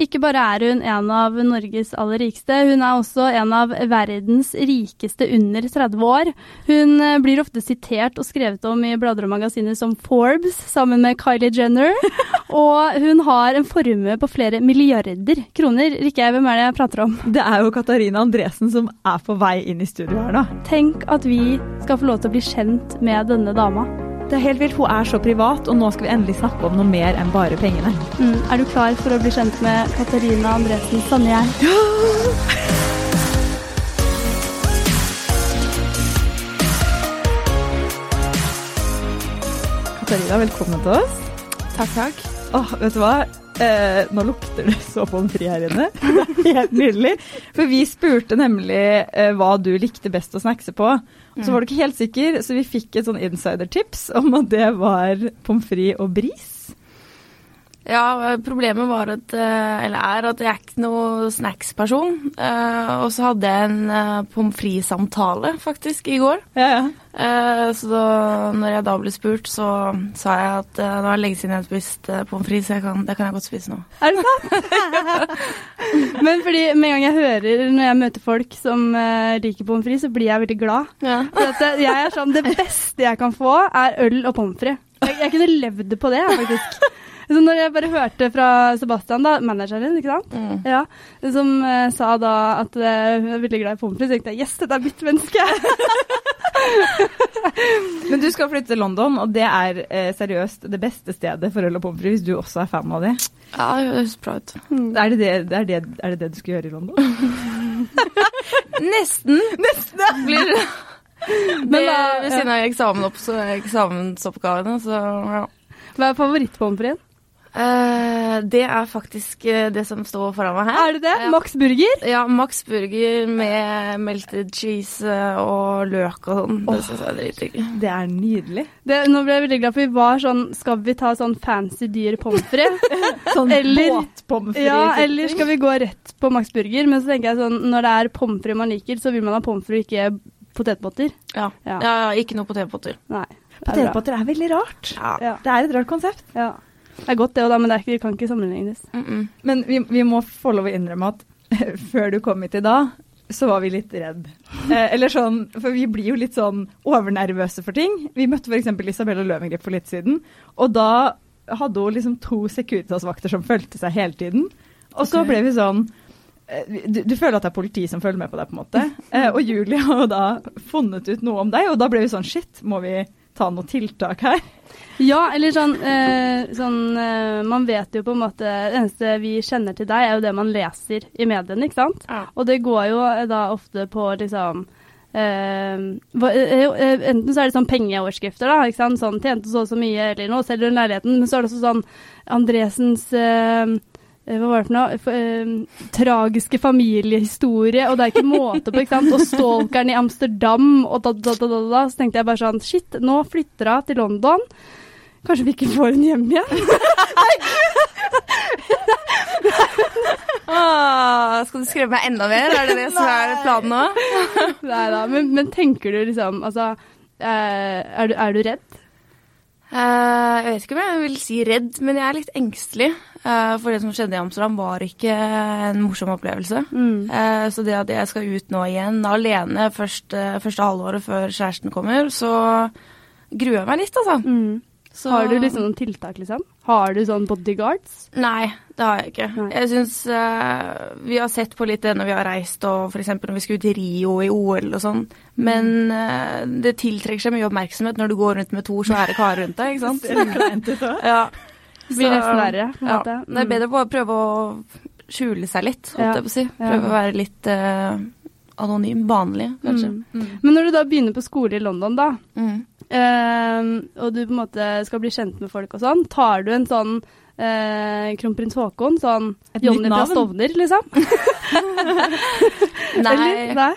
Ikke bare er hun en av Norges aller rikeste, hun er også en av verdens rikeste under 30 år. Hun eh, blir ofte sitert og skrevet om i blader og magasiner som Forbes, sammen med Kylie Jenner. Og hun har en formue på flere milliarder kroner. Rikke, hvem er det jeg prater om? Det er jo Katarina Andresen som er på vei inn i studio her nå. Tenk at vi skal få lov til å bli kjent med denne dama. Det er helt vilt. Hun er så privat, og nå skal vi endelig snakke om noe mer enn bare pengene. Mm. Er du klar for å bli kjent med Katarina Andresen Sandgjerd? Ja! Katarina, velkommen til oss. Takk, takk. Åh, vet du hva? Eh, nå lukter det så pommes frites her inne. Helt nydelig. For vi spurte nemlig eh, hva du likte best å snackse på. Så var du ikke helt sikker, så vi fikk et sånn insidertips om at det var pommes frites og bris. Ja, problemet var at, eh, eller er at jeg er ikke noe snacks-person. Uh, og så hadde jeg en uh, pommes frites-samtale faktisk i går. Ja, ja. Så da når jeg da ble spurt, så sa jeg at det var lenge siden jeg hadde spist pommes frites, så jeg kan, det kan jeg godt spise nå. Er det sant? Men fordi med en gang jeg hører, når jeg møter folk som liker pommes frites, så blir jeg veldig glad. Ja. For jeg er sånn, Det beste jeg kan få, er øl og pommes frites. Jeg, jeg kunne levd på det, faktisk. Så når jeg bare hørte fra Sebastian, da, manageren, ikke sant, Mm. ja, som uh, sa da at uh, hun er veldig glad i pommes frites, tenkte jeg yes, dette er mitt menneske. Men du skal flytte til London, og det er uh, seriøst det beste stedet for øl og pommes frites hvis du også er fan av det. Ja, det høres bra ut. Er det det, det, er det, er det det du skal gjøre i London? Nesten. Nesten. Blir det. Men da- ved siden av eksamensoppgavene, så ja. Hva er favorittpommes fritesen? Eh, det er faktisk eh, det som står foran meg her. Er det det? Ja. Max Burger? Ja, Max Burger med melted cheese eh, og løk og sånn. Det syns jeg er dritdigg. Det er nydelig. Det, nå ble jeg veldig glad, for vi var sånn Skal vi ta sånn fancy dyr pommes frites? Sånn båtpommes frites. ja, eller skal vi gå rett på Max Burger? Men så tenker jeg sånn, når det er pommes frites man liker, så vil man ha pommes frites, ikke potetbåter. Ja. Ja. Ja. ja, ikke noe potetpotter. Nei. det er. Potetpotter er veldig rart. Ja. Ja. Det er et rart konsept. ja. Det er godt det òg, men det er ikke, kan ikke sammenlignes. Mm -mm. Men vi, vi må få lov å innrømme at før du kom hit i dag, så var vi litt redd. Eh, eller sånn, for vi blir jo litt sånn overnervøse for ting. Vi møtte f.eks. Isabella Løvengrip for litt siden, og da hadde hun liksom to Securitas-vakter som fulgte seg hele tiden. Og så ble vi sånn eh, du, du føler at det er politi som følger med på deg, på en måte. Eh, og Julie har jo da funnet ut noe om deg, og da ble vi sånn shit, må vi ta noe tiltak her? Ja, eller sånn, eh, sånn eh, Man vet jo på en måte Det eneste vi kjenner til deg, er jo det man leser i mediene, ikke sant? Ja. Og det går jo eh, da ofte på liksom eh, eh, Enten så er det sånn pengeoverskrifter, da. ikke sant? Sånn tjente så og så mye, eller nå selger hun leiligheten. Men så er det også sånn Andresens hva var det for noe? F eh, tragiske familiehistorie, og det er ikke måte på, ikke sant? Og stalkeren i Amsterdam, og da, da, da, da, da. Så tenkte jeg bare sånn Shit, nå flytter hun til London. Kanskje vi ikke får henne hjem igjen? Åh, skal du skremme meg enda mer? Er det det som er planen nå? Nei da, men, men tenker du liksom Altså, eh, er, du, er du redd? Uh, jeg vet ikke om jeg vil si redd, men jeg er litt engstelig. Eh, for det som skjedde i Amsterdam, var ikke en morsom opplevelse. Mm. så det at jeg skal ut nå igjen alene første, første halvåret før kjæresten kommer, så gruer jeg meg litt, altså. Mm. Så, Har du liksom noen tiltak, liksom? Har du sånn bodyguards? Nei, det har jeg ikke. Nei. Jeg syns Vi har sett på litt det når vi har reist, og f.eks. når vi skulle i Rio i OL og sånn. Men uh, det tiltrekker seg mye oppmerksomhet når du går rundt med to svære karer rundt deg, ikke sant? Ser Ja. Blir nesten verre, Ja. Mm. Det er Mm. bedre å prøve å skjule seg litt, holdt Ja. jeg på å si. Ja. Prøve å være litt uh, anonym, vanlig, kanskje. Mm. Men når du da begynner på skole i London, da, Mm. eh, og du på en måte skal bli kjent med folk og sånn, tar du en sånn eh, kronprins Haakon, sånn Johnny fra. Stovner, liksom? Nei. Eller? Nei?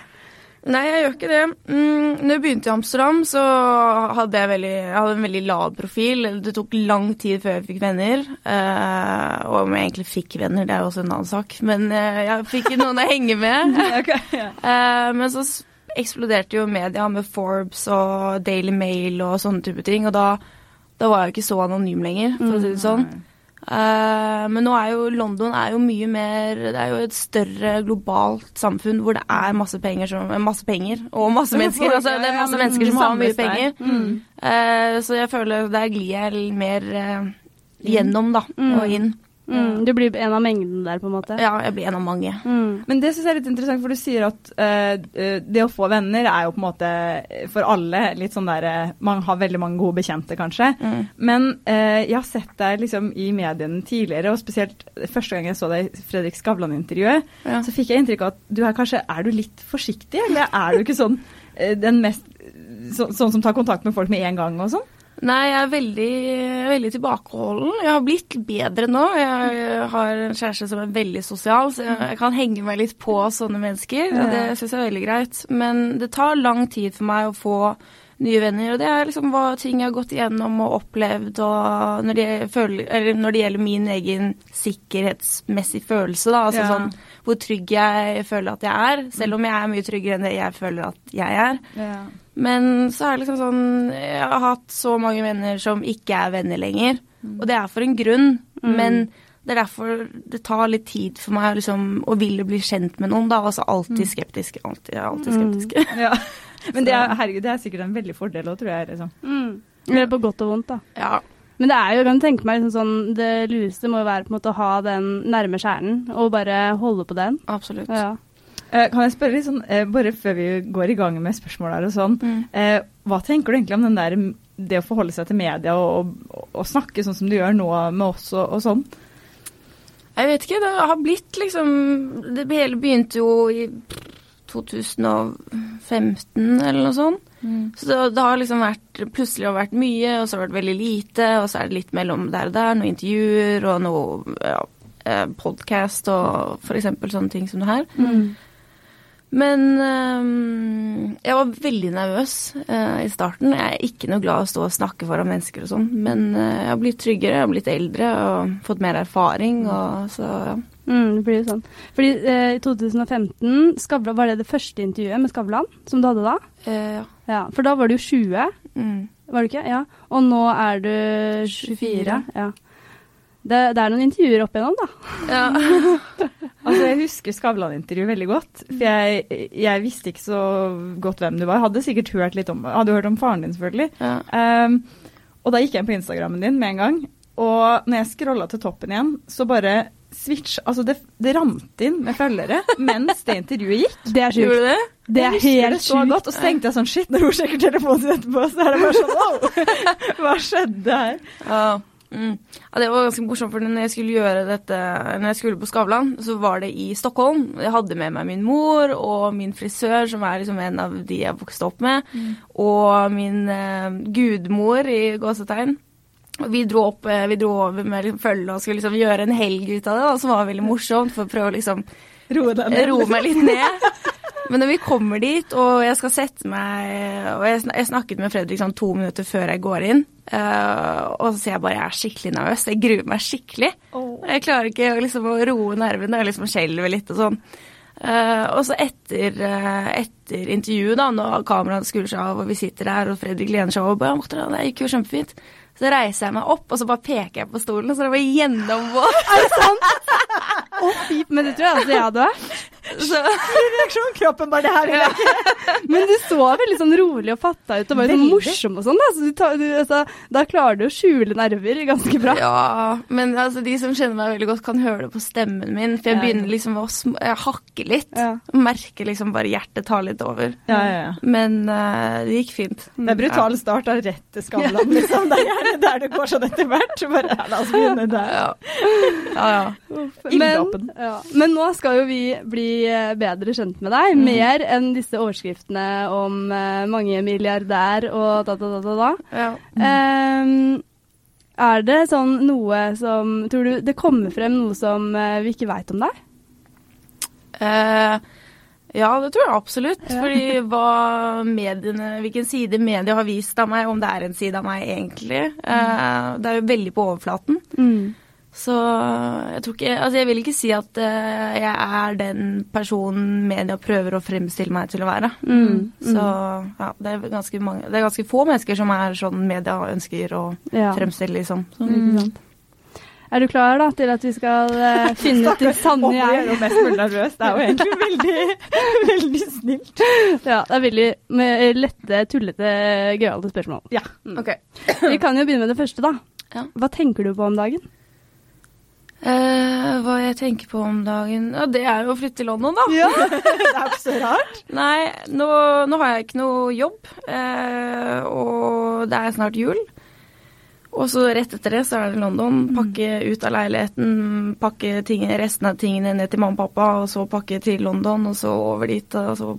Nei, jeg gjør ikke det. Mm, når jeg begynte i Amsterdam, så hadde jeg, veldig, jeg hadde en veldig lav profil. Det tok lang tid før jeg fikk venner. eh, og om jeg egentlig fikk venner, det er jo også en annen sak. Men eh, jeg fikk noen å henge med. Ok, ja. Eh, men så eksploderte jo media med Forbes og Daily Mail og sånne type ting. Og da, da var jeg jo ikke så anonym lenger, for å si det sånn. Eh, men nå er jo London er jo mye mer Det er jo et større globalt samfunn hvor det er masse penger, som, masse penger og masse mennesker. Altså, det er masse mennesker som har mye penger. Eh, så jeg føler der glir jeg mer eh, gjennom, da, og inn. Mm, du blir en av mengden der, på en måte. Ja, jeg blir en av mange. Mm. Men det syns jeg er litt interessant, for du sier at uh, det å få venner er jo på en måte for alle litt sånn der eh, Man har veldig mange gode bekjente, kanskje. Mm. Men uh, jeg har sett deg liksom i mediene tidligere, og spesielt første gang jeg så deg i Fredrik Skavlan-intervjuet, Ja. så fikk jeg inntrykk av at du er kanskje Er du litt forsiktig, eller er du ikke sånn uh, den mest så, Sånn som tar kontakt med folk med en gang og sånn? Nei, jeg er veldig, veldig tilbakeholden. Jeg har blitt bedre nå. Jeg har en kjæreste som er veldig sosial, så jeg, kan henge meg litt på sånne mennesker. Og det syns jeg er veldig greit. Men det tar lang tid for meg å få nye venner, og det er liksom hva ting jeg har gått igjennom og opplevd, og når det, føler, eller når det gjelder min egen sikkerhetsmessige følelse, da, altså Ja. sånn hvor trygg jeg føler at jeg er, selv om jeg er mye tryggere enn det jeg føler at jeg er. Men så er det liksom sånn Jeg har hatt så mange venner som ikke er venner lenger. Og det er for en grunn. Men det er derfor det tar litt tid for meg liksom, å ville bli kjent med noen. da, Altså alltid skeptisk. Alltid, alltid skeptisk. Ja. Men det er, herregud, det er sikkert en veldig fordel òg, tror jeg. Liksom. Mm. Eller på godt og vondt, da. Ja. Men det er jo, jeg kan tenke meg liksom sånn, det lureste må jo være på en måte å ha den nærme kjernen, og bare holde på den. Absolutt. Ja. Eh, kan jeg spørre litt sånn, eh, bare før vi går i gang med spørsmål her og sånn, Mm. eh, hva tenker du egentlig om den der, det å forholde seg til media og, og, og snakke sånn som du gjør nå med oss og, og sånn? Jeg vet ikke, det har blitt liksom Det hele begynte jo i 2015 eller noe sånt. Så det, det har liksom vært Plutselig har vært mye, og så har det vært veldig lite, og så er det litt mellom der og der, noen intervjuer og noe ja, podkast og f.eks. sånne ting som det her. Men øhm, jeg var veldig nervøs øh, i starten. Jeg er ikke noe glad i å stå og snakke foran mennesker og sånn, men øh, jeg har blitt tryggere, jeg har blitt eldre og fått mer erfaring, og så ja. Mm, det blir jo sånn. Fordi eh, i 2015 Skavlan, var det det første intervjuet med Skavlan som du hadde da? Eh, ja. Ja, For da var du jo 20, Mm. var du ikke? Ja. Og nå er du 24. 24. Ja. Det, det er noen intervjuer opp igjennom, da. ja. Altså, Jeg husker Skavlan-intervjuet veldig godt. For jeg, jeg visste ikke så godt hvem du var. Hadde sikkert hørt litt om Hadde hørt om faren din, selvfølgelig. ja. Um, og da gikk jeg inn på Instagrammen din med en gang. Og når jeg scrolla til toppen igjen, så bare switch Altså, det, det rant inn med følgere mens det intervjuet gikk. Det er Gjorde sjukt. du det? Det er helt det så sjukt. godt, og så tenkte jeg sånn Shit, når hun sjekker telefonen sin etterpå, så er det bare sånn Wow! Hva skjedde her? Ja. Mm. ja, det var ganske morsomt, for når jeg skulle gjøre dette Når jeg skulle på Skavlan, så var det i Stockholm. Jeg hadde med meg min mor og min frisør, som er liksom en av de jeg vokste opp med, og min eh, gudmor i gåsetegn. Vi dro, opp, eh, vi dro over med liksom følge og skulle liksom gjøre en helg ut av det, da, som var veldig morsomt, for å prøve å liksom Roe meg litt ned. Men når vi kommer dit, og jeg skal sette meg Og jeg, jeg snakket med Fredrik sånn to minutter før jeg går inn, Uh, og så sier jeg bare jeg er skikkelig nervøs. Jeg gruer meg skikkelig. Jeg klarer ikke liksom, å roe nervene. Jeg liksom skjelver litt og sånn. Uh, og så etter, uh, etter intervjuet, da, når kameraet skrur seg av, og vi sitter der, og Fredrik lener seg over, bare, «Morten, det gikk jo kjempefint. Så reiser jeg meg opp, og så bare peker jeg på stolen, og så er det bare gjennomvåt. Å, Oh, men det tror jeg altså jeg hadde. Så, Reaksjon, kroppen bare det her vil jeg ikke. Men du så veldig sånn rolig og fatta ut og var sånn morsom og sånn. Da. Så du tar, du, altså, da klarer du å skjule nerver ganske bra. Ja, men altså, de som kjenner meg veldig godt, kan høre det på stemmen min. For jeg Ja. begynner liksom å hakke litt. Ja. Merker liksom bare hjertet tar litt over. Ja, ja, ja. Men uh, det gikk fint. Det er brutal start av rett til Skavlan, liksom. Det er gjerne der det går sånn etter hvert. Så Bare, la oss begynne der. Ja, ja. Men, ja. Men nå skal jo vi bli eh, bedre kjent med deg. Mer enn disse overskriftene om uh, mange milliardær og da, da, da, da. da. ja. Ehm, er det sånn noe som Tror du det kommer frem noe som uh, vi ikke veit om deg? Uh, ja, det tror jeg absolutt. Ja. Fordi hva mediene, hvilken side media har vist av meg, om det er en side av meg egentlig, mm. det er jo veldig på overflaten. Så jeg tror ikke Altså, jeg vil ikke si at uh, jeg er den personen media prøver å fremstille meg til å være. Mm, Så ja, det er ganske mange Det er ganske få mennesker som er sånn media ønsker å Ja. fremstille, liksom. Så, sant. Er du klar da til at vi skal uh, finne ut det sanne jeg er? gjøre mest mulig nervøs. Det er jo egentlig veldig, veldig snilt. Ja, det er veldig med lette, tullete, gøyale spørsmål. Ja. Mm. Ok. Vi kan jo begynne med det første, da. Ja. Hva tenker du på om dagen? Eh, hva jeg tenker på om dagen Ja, det er jo å flytte til London, da. Ja, det er ikke så rart. Nei, nå, nå har jeg ikke noe jobb, uh, og det er snart jul. Og så rett etter det så er det London. Pakke ut av leiligheten, pakke ting, resten av tingene ned til mamma og pappa, og så pakke til London, og så over dit, og så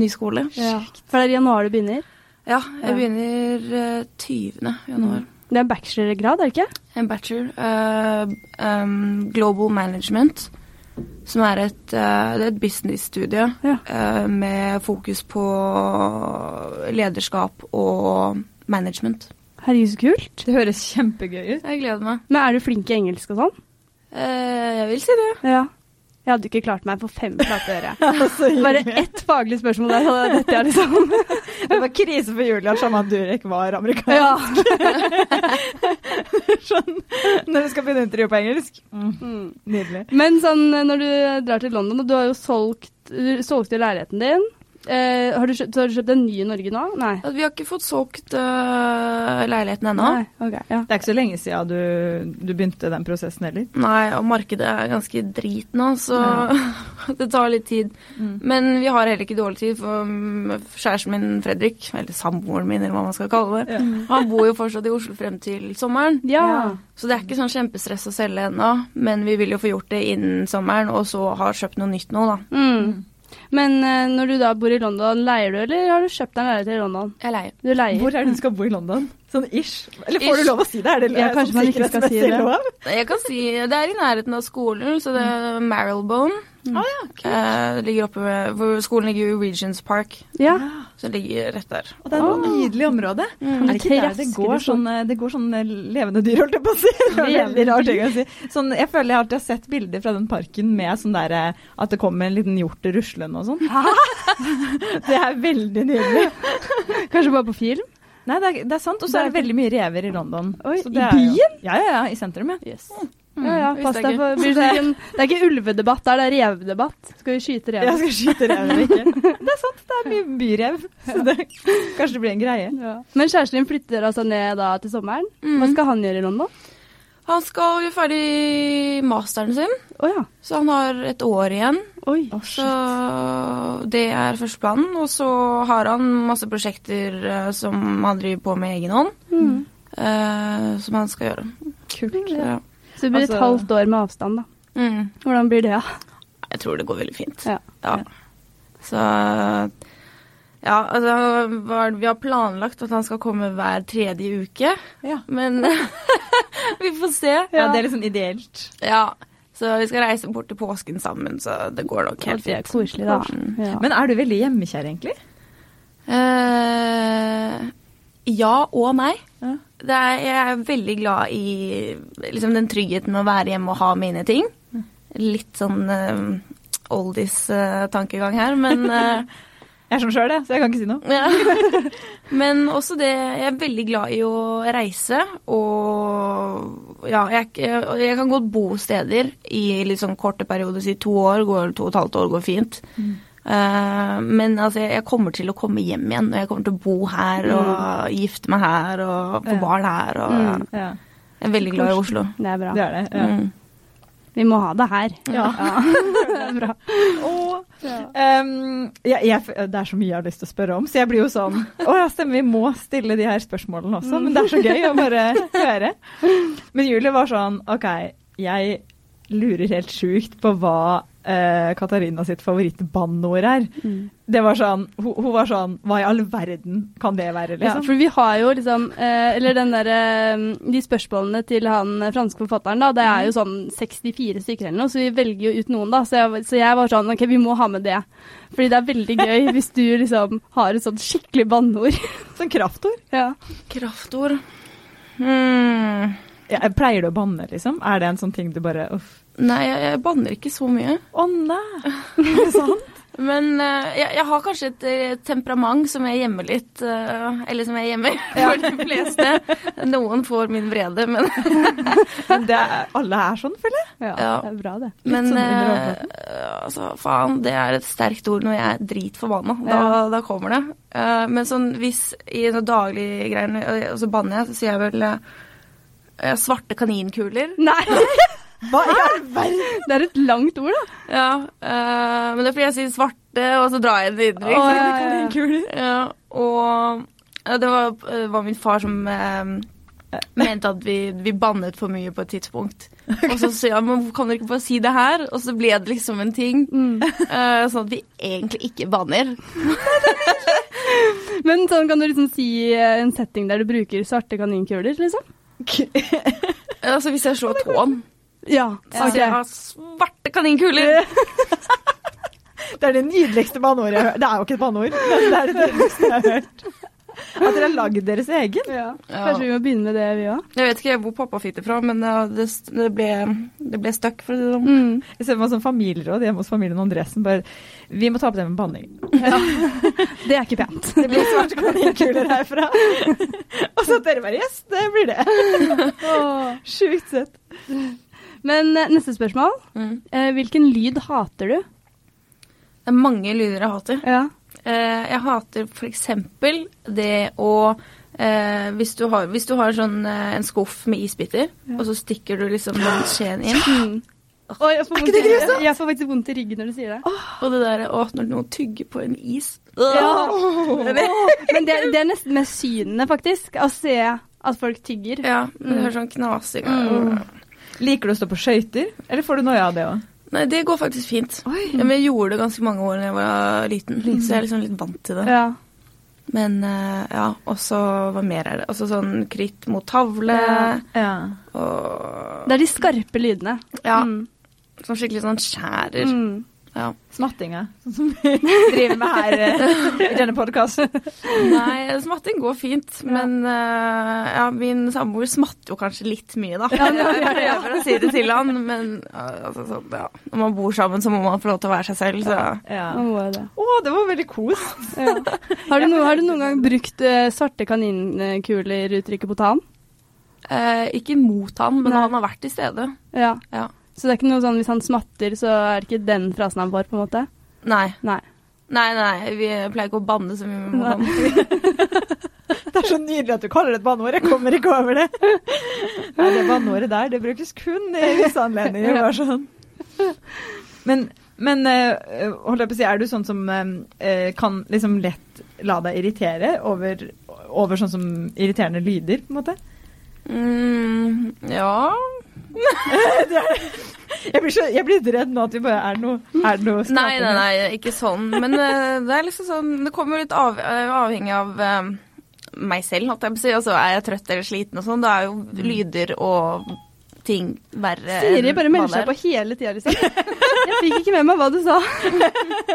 ny skole. For det er januar du begynner. Ja, jeg Ja. begynner eh, 20. januar. Det er en bachelorgrad, er det ikke? En bachelor. Uh, um, Global Management. Som er et, uh, et businessstudie Ja. uh, med fokus på lederskap og management. Herregud, så kult. Det høres kjempegøy ut. Jeg gleder meg. Men er du flink i engelsk og sånn? Eh, jeg vil si det. Ja. Jeg hadde ikke klart meg på fem flate øre. Altså, Bare ett faglig spørsmål der, hadde dette jeg liksom Det var krise for Julia at Shaman Durek var amerikansk. Ja. Sånn, når du skal begynne intervjuet på engelsk. Mm, Mm. nydelig. Men sånn når du drar til London, og du har jo solgt solgt leiligheten din. Eh, har, du kjøpt, har du kjøpt en ny i Norge nå? Nei. Vi har ikke fått solgt uh, leiligheten ennå. Okay, ja. Det er ikke så lenge siden du, du begynte den prosessen heller. Nei, og markedet er ganske drit nå, så det tar litt tid. Mm. Men vi har heller ikke dårlig tid, for mm, kjæresten min Fredrik, eller samboeren min, eller hva man skal kalle det, Ja. han bor jo fortsatt i Oslo frem til sommeren. Ja. Så det er ikke sånn kjempestress å selge ennå, men vi vil jo få gjort det innen sommeren, og så har kjøpt noe nytt nå, da. Mm. Men eh, når du da bor i London, leier du, eller har du kjøpt deg en leilighet i London? Jeg leier. Du leier. Hvor er det du skal bo i London? Sånn ish? Eller får Ish. du lov å si det? Er det Ja, kanskje man ikke skal si det. lov? Jeg kan si det er i nærheten av skolen, så det er Marylebone. Ah, ja, kult. Eh, ligger oppe ved, hvor Skolen ligger i Regions Park, Ja. så det ligger rett der. Og det er et nydelig område. Mm. Er det ikke der det går sånn? det går sånn levende dyr, holdt jeg på å si? Det veldig rar ting å si. Sånn, jeg føler jeg alltid har sett bilder fra den parken med sånn der eh, at det kommer en liten hjort ruslende og sånn. det er veldig nydelig. Kanskje bare på film? Nei, det er, det er sant. Og så er det veldig mye rever i London. Oi, Så i byen? jo-? Ja, ja, ja. I sentrum, ja. Yes. Ja, ja, pass deg for det, det er ikke ulvedebatt der, det er revdebatt. Skal vi skyte rev? Jeg skal skyte rev eller ikke. Det er sant, det er mye byrev. Så det, kanskje det blir en greie. Ja. Men kjæresten din flytter altså ned da til sommeren. Hva Mhm. skal han gjøre i London? Han skal gjøre ferdig masteren sin, oh, ja. så han har et år igjen. Oi. Så det er førsteplanen. Og så har han masse prosjekter eh, som han driver på med egen hånd, Mm. uh, som han skal gjøre. Kult. Så, ja. Så det blir et Altså- halvt år med avstand, da. Mm. Hvordan blir det, da? Jeg tror det går veldig fint. Ja. Ja. Så Ja, altså Vi har planlagt at han skal komme hver tredje uke, Ja. men vi får se. ja, det er sånn ideelt. Ja. Så vi skal reise bort til påsken sammen, så det går nok helt fint. Det er koselig, da. Mm. Ja. Men er du veldig hjemmekjær, egentlig? Uh, ja og nei. Ja. Det er, jeg er veldig glad i liksom, den tryggheten med å være hjemme og ha mine ting. Litt sånn uh, oldies-tankegang her, men eh, Jeg er som sjøl, jeg, så jeg kan ikke si noe. ja. Men også det Jeg er veldig glad i å reise, og ja, jeg, jeg, kan godt bo steder i litt sånn korte perioder, si to år, går, to og et halvt år går fint. Eh, men altså, jeg, kommer til å komme hjem igjen, og jeg kommer til å bo her og gifte meg her og få Ja. barn her. Og, Mm. Ja, Jeg er veldig glad i Oslo. Det er bra. det er det. Ja. Vi må ha det her. Ja. er bra. Og, um, jeg, jeg, det er så mye jeg har lyst til å spørre om, så jeg blir jo sånn Å ja, stemmer, vi må stille de her spørsmålene også, men det er så gøy å bare høre. Men Julie var sånn OK, jeg lurer helt sjukt på hva eh, Katarina sitt favorittbannord er. Mm. Det var sånn, hun, hun var sånn Hva i all verden kan det være, Ja, liksom? for vi har jo liksom eh, Eller den derre De spørsmålene til han eh, franske forfatteren, da, det er jo sånn 64 stykker eller noe, så vi velger jo ut noen, da. Så jeg, så jeg var sånn OK, vi må ha med det. Fordi det er veldig gøy hvis du liksom har et sånt skikkelig banneord. Sånn kraftord. Mm. ja. Kraftord hmm. Ja, pleier du å banne, liksom? Er det en sånn ting du bare Uff. Nei, jeg, jeg banner ikke så mye. Å nei! Er det sant? Men uh, jeg, jeg har kanskje et eh, temperament som jeg gjemmer litt. Uh, eller som jeg gjemmer for de fleste. Noen får min vrede, men, Men det er, alle er sånn, føler jeg. Ja, Ja. det er bra, det. men sånn under eh, altså, faen, det er et sterkt ord når jeg er dritforbanna. Da, Ja. da kommer det. Men sånn hvis i noen daglige greier, og så banner jeg, så sier jeg vel svarte kaninkuler. Nei, Hva i all verden? det er et langt ord, da. Ja, eh, men det er fordi jeg sier svarte, og så drar jeg den videre. ikke sant? ja, ja, ja. Ja, og ja, det var, var min far som eh, mente at vi, vi bannet for mye på et tidspunkt. Og så sier han men kan dere ikke bare si det her? Og så ble det liksom en ting. Mm. eh, sånn at vi egentlig ikke banner. Men sånn kan du liksom si eh, en setting der du bruker svarte kaninkuler, liksom? Altså hvis jeg slår tåen, Ja. så ok. sier jeg svarte kaninkuler. Det er det nydeligste banneordet jeg har hørt. Det er jo ikke et banneord, men det er det nydeligste jeg har hørt. At dere har lagd deres egen. Ja. Ja. Kanskje vi må begynne med det, vi òg. Jeg vet ikke hvor pappa fikk det fra, men det, det ble, det ble stuck, for å si det sånn. Mm. Jeg ser for meg sånn familieråd hjemme hos familien Andresen. Bare, vi må ta opp det med banning. Det er ikke pent. Det blir svarte kaninkuler herfra. Og så at dere bare Yes, det blir det. Sjukt søtt. Men eh, neste spørsmål. Mm. Eh, hvilken lyd hater du? Det er mange lyder jeg hater. Ja. Eh, jeg hater f.eks. det å eh, hvis, du har, hvis du har sånn, eh, en skuff med isbiter, og så stikker du liksom den skjeen inn. Mm. oh, Er ikke det grusomt? jeg får faktisk vondt i ryggen når du sier det. Og det der, å, når noen tygger på en is Ja. Men det, det er nesten med synene, faktisk. Å se at folk tygger. Ja, men du hører sånn knasing. Mm. Liker du å stå på skøyter, eller får du noia av det òg? Nei, det går faktisk fint. Ja, men jeg gjorde det ganske mange år da jeg var liten, så jeg er liksom litt vant til det. Ja. Men eh, ja, og så hva mer er det? Altså sånn kritt mot tavle Ja. og Det er de skarpe lydene. Ja, Mm. Som skikkelig sånn skjærer. Mm. Ja. Smattinga, sånn som vi driver med her eh, i denne podkasten. Nei, smatting går fint, men uh, ja, min samboer smatter jo kanskje litt mye, da. Ja, ja, ja, Jeg prøver å si det til han, men uh, altså, så, ja. når man bor sammen, så må man få lov til å være seg selv, så Ja. Man det. Å, det var veldig kos. Ja. Har, har du noen gang brukt uh, svarte kaninkuler-uttrykket på tann? eh, Ikke mot han, men Nei. han har vært til stede. Ja. Ja. Så det er ikke noe sånn hvis han smatter, så er det ikke den frasen han får, på en måte? Nei. Nei. Nei, nei, vi pleier ikke å banne så mye med ham. Det er så nydelig at du kaller det et banneord. Jeg kommer ikke over det. Nei, det banneordet der, det brukes kun i visse anledninger. Bare sånn. Men, men eh, holdt jeg på å si, er du sånn som eh, kan liksom lett la deg irritere over, over sånn som irriterende lyder, på en måte? Mm, ja Jeg blir, så, jeg blir redd nå at vi bare er noe, er noe Nei, nei, nei, ikke sånn. Men uh, det er liksom sånn Det kommer jo litt av, eh, avhengig av uh, meg selv, holdt jeg på å si. Altså, er jeg trøtt eller sliten og sånn, da er jo lyder og ting verre Siri bare melder seg på hele tida, liksom. Jeg fikk ikke med meg hva du sa.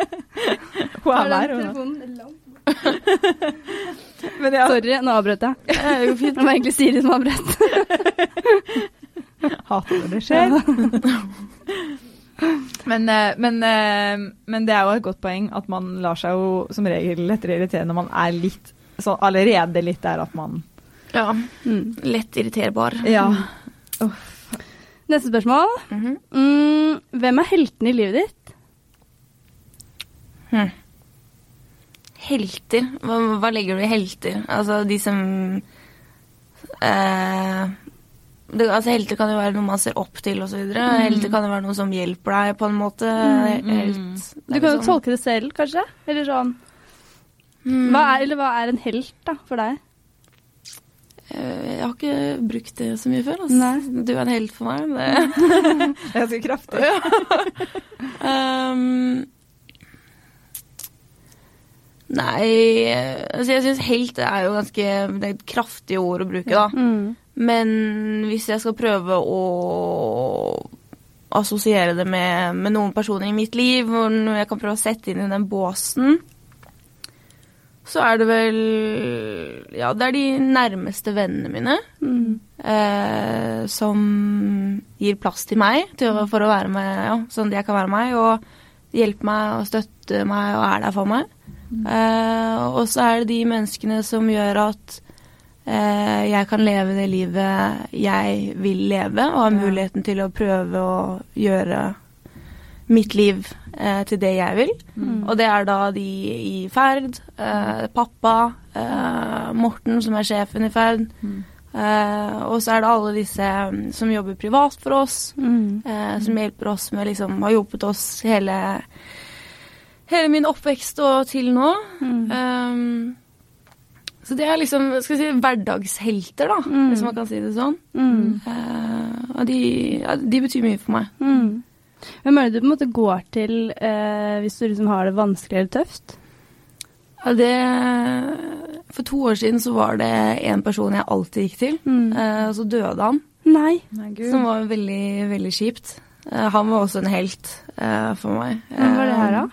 Hun er der, hun. Sorry, nå avbrøt jeg. Det var egentlig Siri som avbrøt. hater når det skjer. men, eh, men, eh, men det er jo et godt poeng at man lar seg jo som regel lettere irritere når man er litt sånn allerede litt der at man Ja. Mm. Lett irriterbar. Ja. Neste spørsmål. Mhm. Mm, hvem er heltene i livet ditt? Hm. Helter? Hva, hva legger du i helter? Altså de som eh, det, altså Helter kan jo være noe man ser opp til osv. Mm. Helter kan jo være noe som hjelper deg på en måte. Helt, Du kan jo sånn. tolke det selv, kanskje? Eller sånn Mm. hva er, Eller hva er en helt da, for deg? Eh, Jeg har ikke brukt det så mye før. Altså. Nei. Du er en helt for meg. Det. Det er ganske kraftig. um, nei altså Jeg syns helt er jo ganske Det er et kraftig ord å bruke, da. Mm. Men hvis jeg skal prøve å assosiere det med, med noen personer i mitt liv, hvor jeg kan prøve å sette inn i den båsen, så er det vel Ja, det er de nærmeste vennene mine. Mm. Eh, som gir plass til meg til for å være med, ja, sånn at jeg kan være meg. Og hjelpe meg og støtte meg og er der for meg. Eh, og så er det de menneskene som gjør at jeg kan leve det livet jeg vil leve, og har muligheten til å prøve å gjøre mitt liv eh, til det jeg vil. Mm. Og det er da de i Ferd, eh, pappa, eh, Morten som er sjefen i Ferd, Mm. eh, og så er det alle disse mm, som jobber privat for oss, Mm. eh, som hjelper oss med liksom Har hjulpet oss hele, hele min oppvekst og til nå. Mm. Um, så det er liksom skal si, hverdagshelter, da, Mm. hvis man kan si det sånn. Mm. Uh, og de, ja, de betyr mye for meg. Mm. Hvem er det du på en måte går til uh, hvis du liksom har det vanskelig eller tøft? Ja, det For to år siden så var det en person jeg alltid gikk til, Mm. eh, og så døde han. Nei. Nei. Som var veldig, veldig kjipt. Han var også en helt eh, for meg. Hvem var det her, da?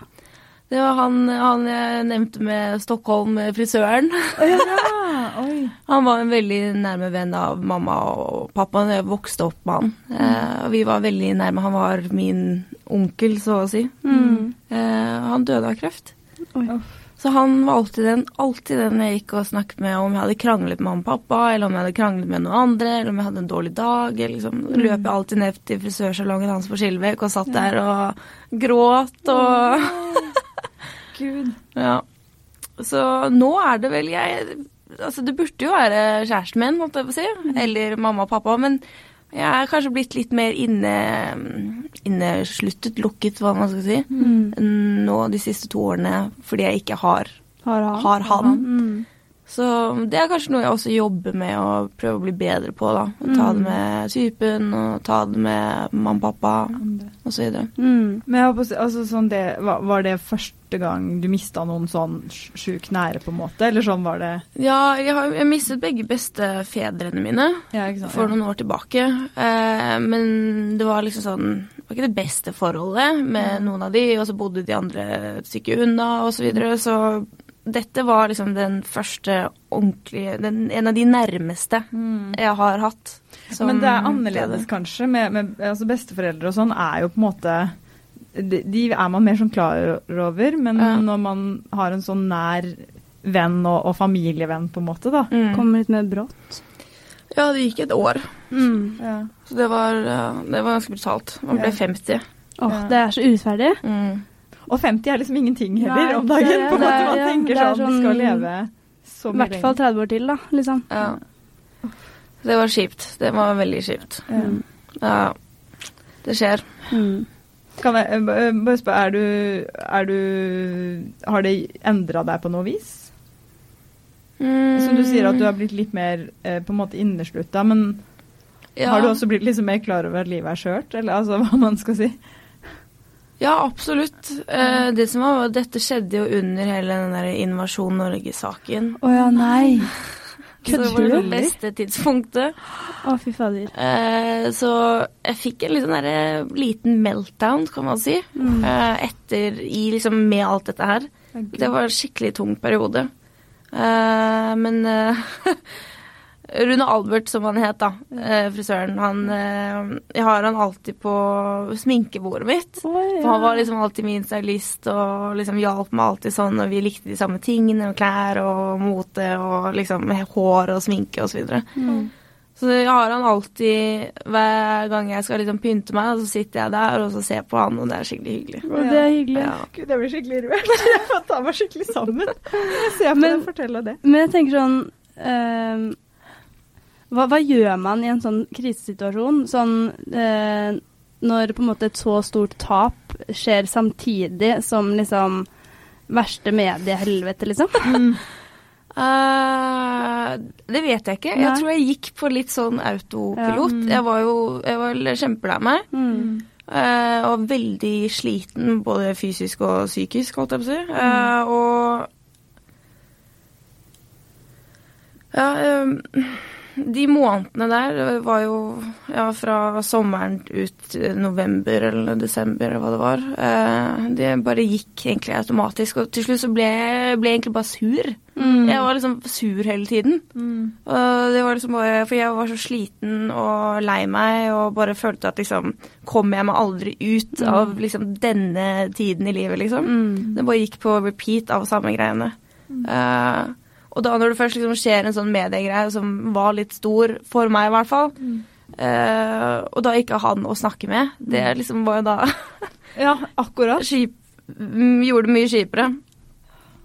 Det var han, han jeg nevnte med Stockholm, eh, frisøren. Ja. Han var en veldig nærme venn av mamma og pappa. Jeg vokste opp med han. Eh, vi var veldig nærme. Han var min onkel, så å si. Mm. Eh, han døde av kreft. Oi. Så han var alltid den, alltid den jeg gikk og snakket med om jeg hadde kranglet med mamma og pappa, eller om jeg hadde kranglet med noen andre, eller om jeg hadde en dårlig dag. Liksom, løp jeg alltid ned til frisørsalongen hans på Skilvek og satt der og gråt og Gud. Ja. Så nå er det vel jeg Altså, det burde jo være kjæresten min, måtte jeg få si, eller mamma og pappa, men jeg er kanskje blitt litt mer inne, innesluttet, lukket, hva man skal si, Mm. nå de siste to årene fordi jeg ikke har Har han. Har han. Mm. Så det er kanskje noe jeg også jobber med å prøve å bli bedre på, da. Å ta det med typen, og ta det med mamma og pappa, osv. Mm. Men jeg håper, altså, sånn det, var, det første gang du mista noen sånn sjuk sjukt nære, på en måte? Eller sånn var det Ja, jeg har jeg mistet begge bestefedrene mine. Ja, sant? for noen år tilbake. Eh, men det var liksom sånn Det var ikke det beste forholdet med noen av de, og så bodde de andre et stykke unna og Så, videre, så dette var liksom den første ordentlige den, En av de nærmeste jeg har hatt. Men det er annerledes kanskje. Med, med, altså besteforeldre og sånn er jo på en måte de, de er man mer sånn klar over, men Ja. når man har en sånn nær venn og, og familievenn, på en måte, da. Mm. Kommer litt mer brått. Ja, det gikk et år. Mm. Ja. Så det var, det var ganske brutalt. Man ble Ja. 50. Åh, Ja. det er så urettferdig. Mm. Og 50 er liksom ingenting heller Nei, om dagen. det på en måte Man tenker sånn, sånn, vi skal leve så mye I hvert fall 30 år til, da. Liksom. Ja. Det var kjipt. Det var veldig kjipt. Ja. Ja. Det skjer. Mm. Kan jeg eh, bare spørre, er du, er du Har det endra deg på noe vis? Som du sier at du har blitt litt mer eh, på en måte inneslutta, men Ja. har du også blitt liksom mer klar over at livet er skjørt? Eller altså hva man skal si? Ja, absolutt. Eh, det som var, Dette skjedde jo under hele den der Invasjon Norge-saken. Å ja, nei. Så det var det beste tidspunktet. Å, fy fader. Eh, så jeg fikk en liksom liten meltdown, kan man si, Mm. eh, etter i liksom med alt dette her. Det var en skikkelig tung periode. Eh, men eh, Rune Albert, som han het, da, eh, frisøren, han eh, Jeg har han alltid på sminkebordet mitt. Å, For han var liksom alltid min stylist og liksom hjalp meg alltid sånn, og vi likte de samme tingene, og klær og mote og liksom hår og sminke og så videre. Mm. Så jeg har han alltid hver gang jeg skal liksom pynte meg, så sitter jeg der og så ser på han, og det er skikkelig hyggelig. Ja. det er hyggelig. Ja. Gud, jeg blir skikkelig rørt. Jeg får ta meg skikkelig sammen. Jeg ser på Men- deg og fortelle det. Men jeg tenker sånn ehm, hva, hva gjør man i en sånn krisesituasjon? Sånn eh, når på en måte et så stort tap skjer samtidig som liksom verste mediehelvete, liksom? Eh, det vet jeg ikke. Nei. Jeg tror jeg gikk på litt sånn autopilot. Ja. Mm. Jeg var jo jeg var kjempelei meg. Mm. Uh, og veldig sliten, både fysisk og psykisk, holdt jeg på å si. Mm. Eh, og Ja, eh, de månedene der var jo ja, fra sommeren ut november eller desember eller hva det var. Eh, det bare gikk egentlig automatisk, og til slutt så ble jeg ble egentlig bare sur. Mm. Jeg var liksom sur hele tiden. Og det var liksom bare For jeg var så sliten og lei meg og bare følte at liksom Kommer jeg meg aldri ut av liksom denne tiden i livet, liksom? Mm. Det bare gikk på repeat av samme greiene. Eh, og da når det først liksom skjer en sånn mediegreie som var litt stor, for meg i hvert fall, eh, og da ikke ha han å snakke med, det liksom var jo da Ja, akkurat. skip, mm, Gjorde det mye kjipere.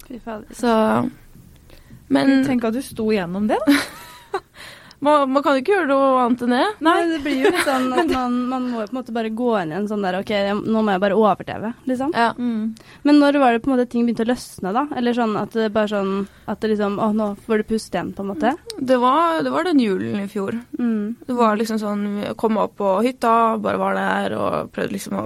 Fy fader. Så Men Tenk at du sto gjennom det. da. man, man kan jo ikke gjøre noe annet enn det. Nei, det blir jo litt sånn at man, man må jo på en måte bare gå inn i en sånn der OK, nå må jeg bare overleve, liksom. Ja. Men når var det på en måte ting begynte å løsne, da? Eller sånn at det bare sånn at det liksom Å, nå får du puste igjen, på en måte? Det var, det var den julen i fjor. Mm. Det var liksom sånn Jeg kom opp på hytta, bare var der og prøvde liksom å,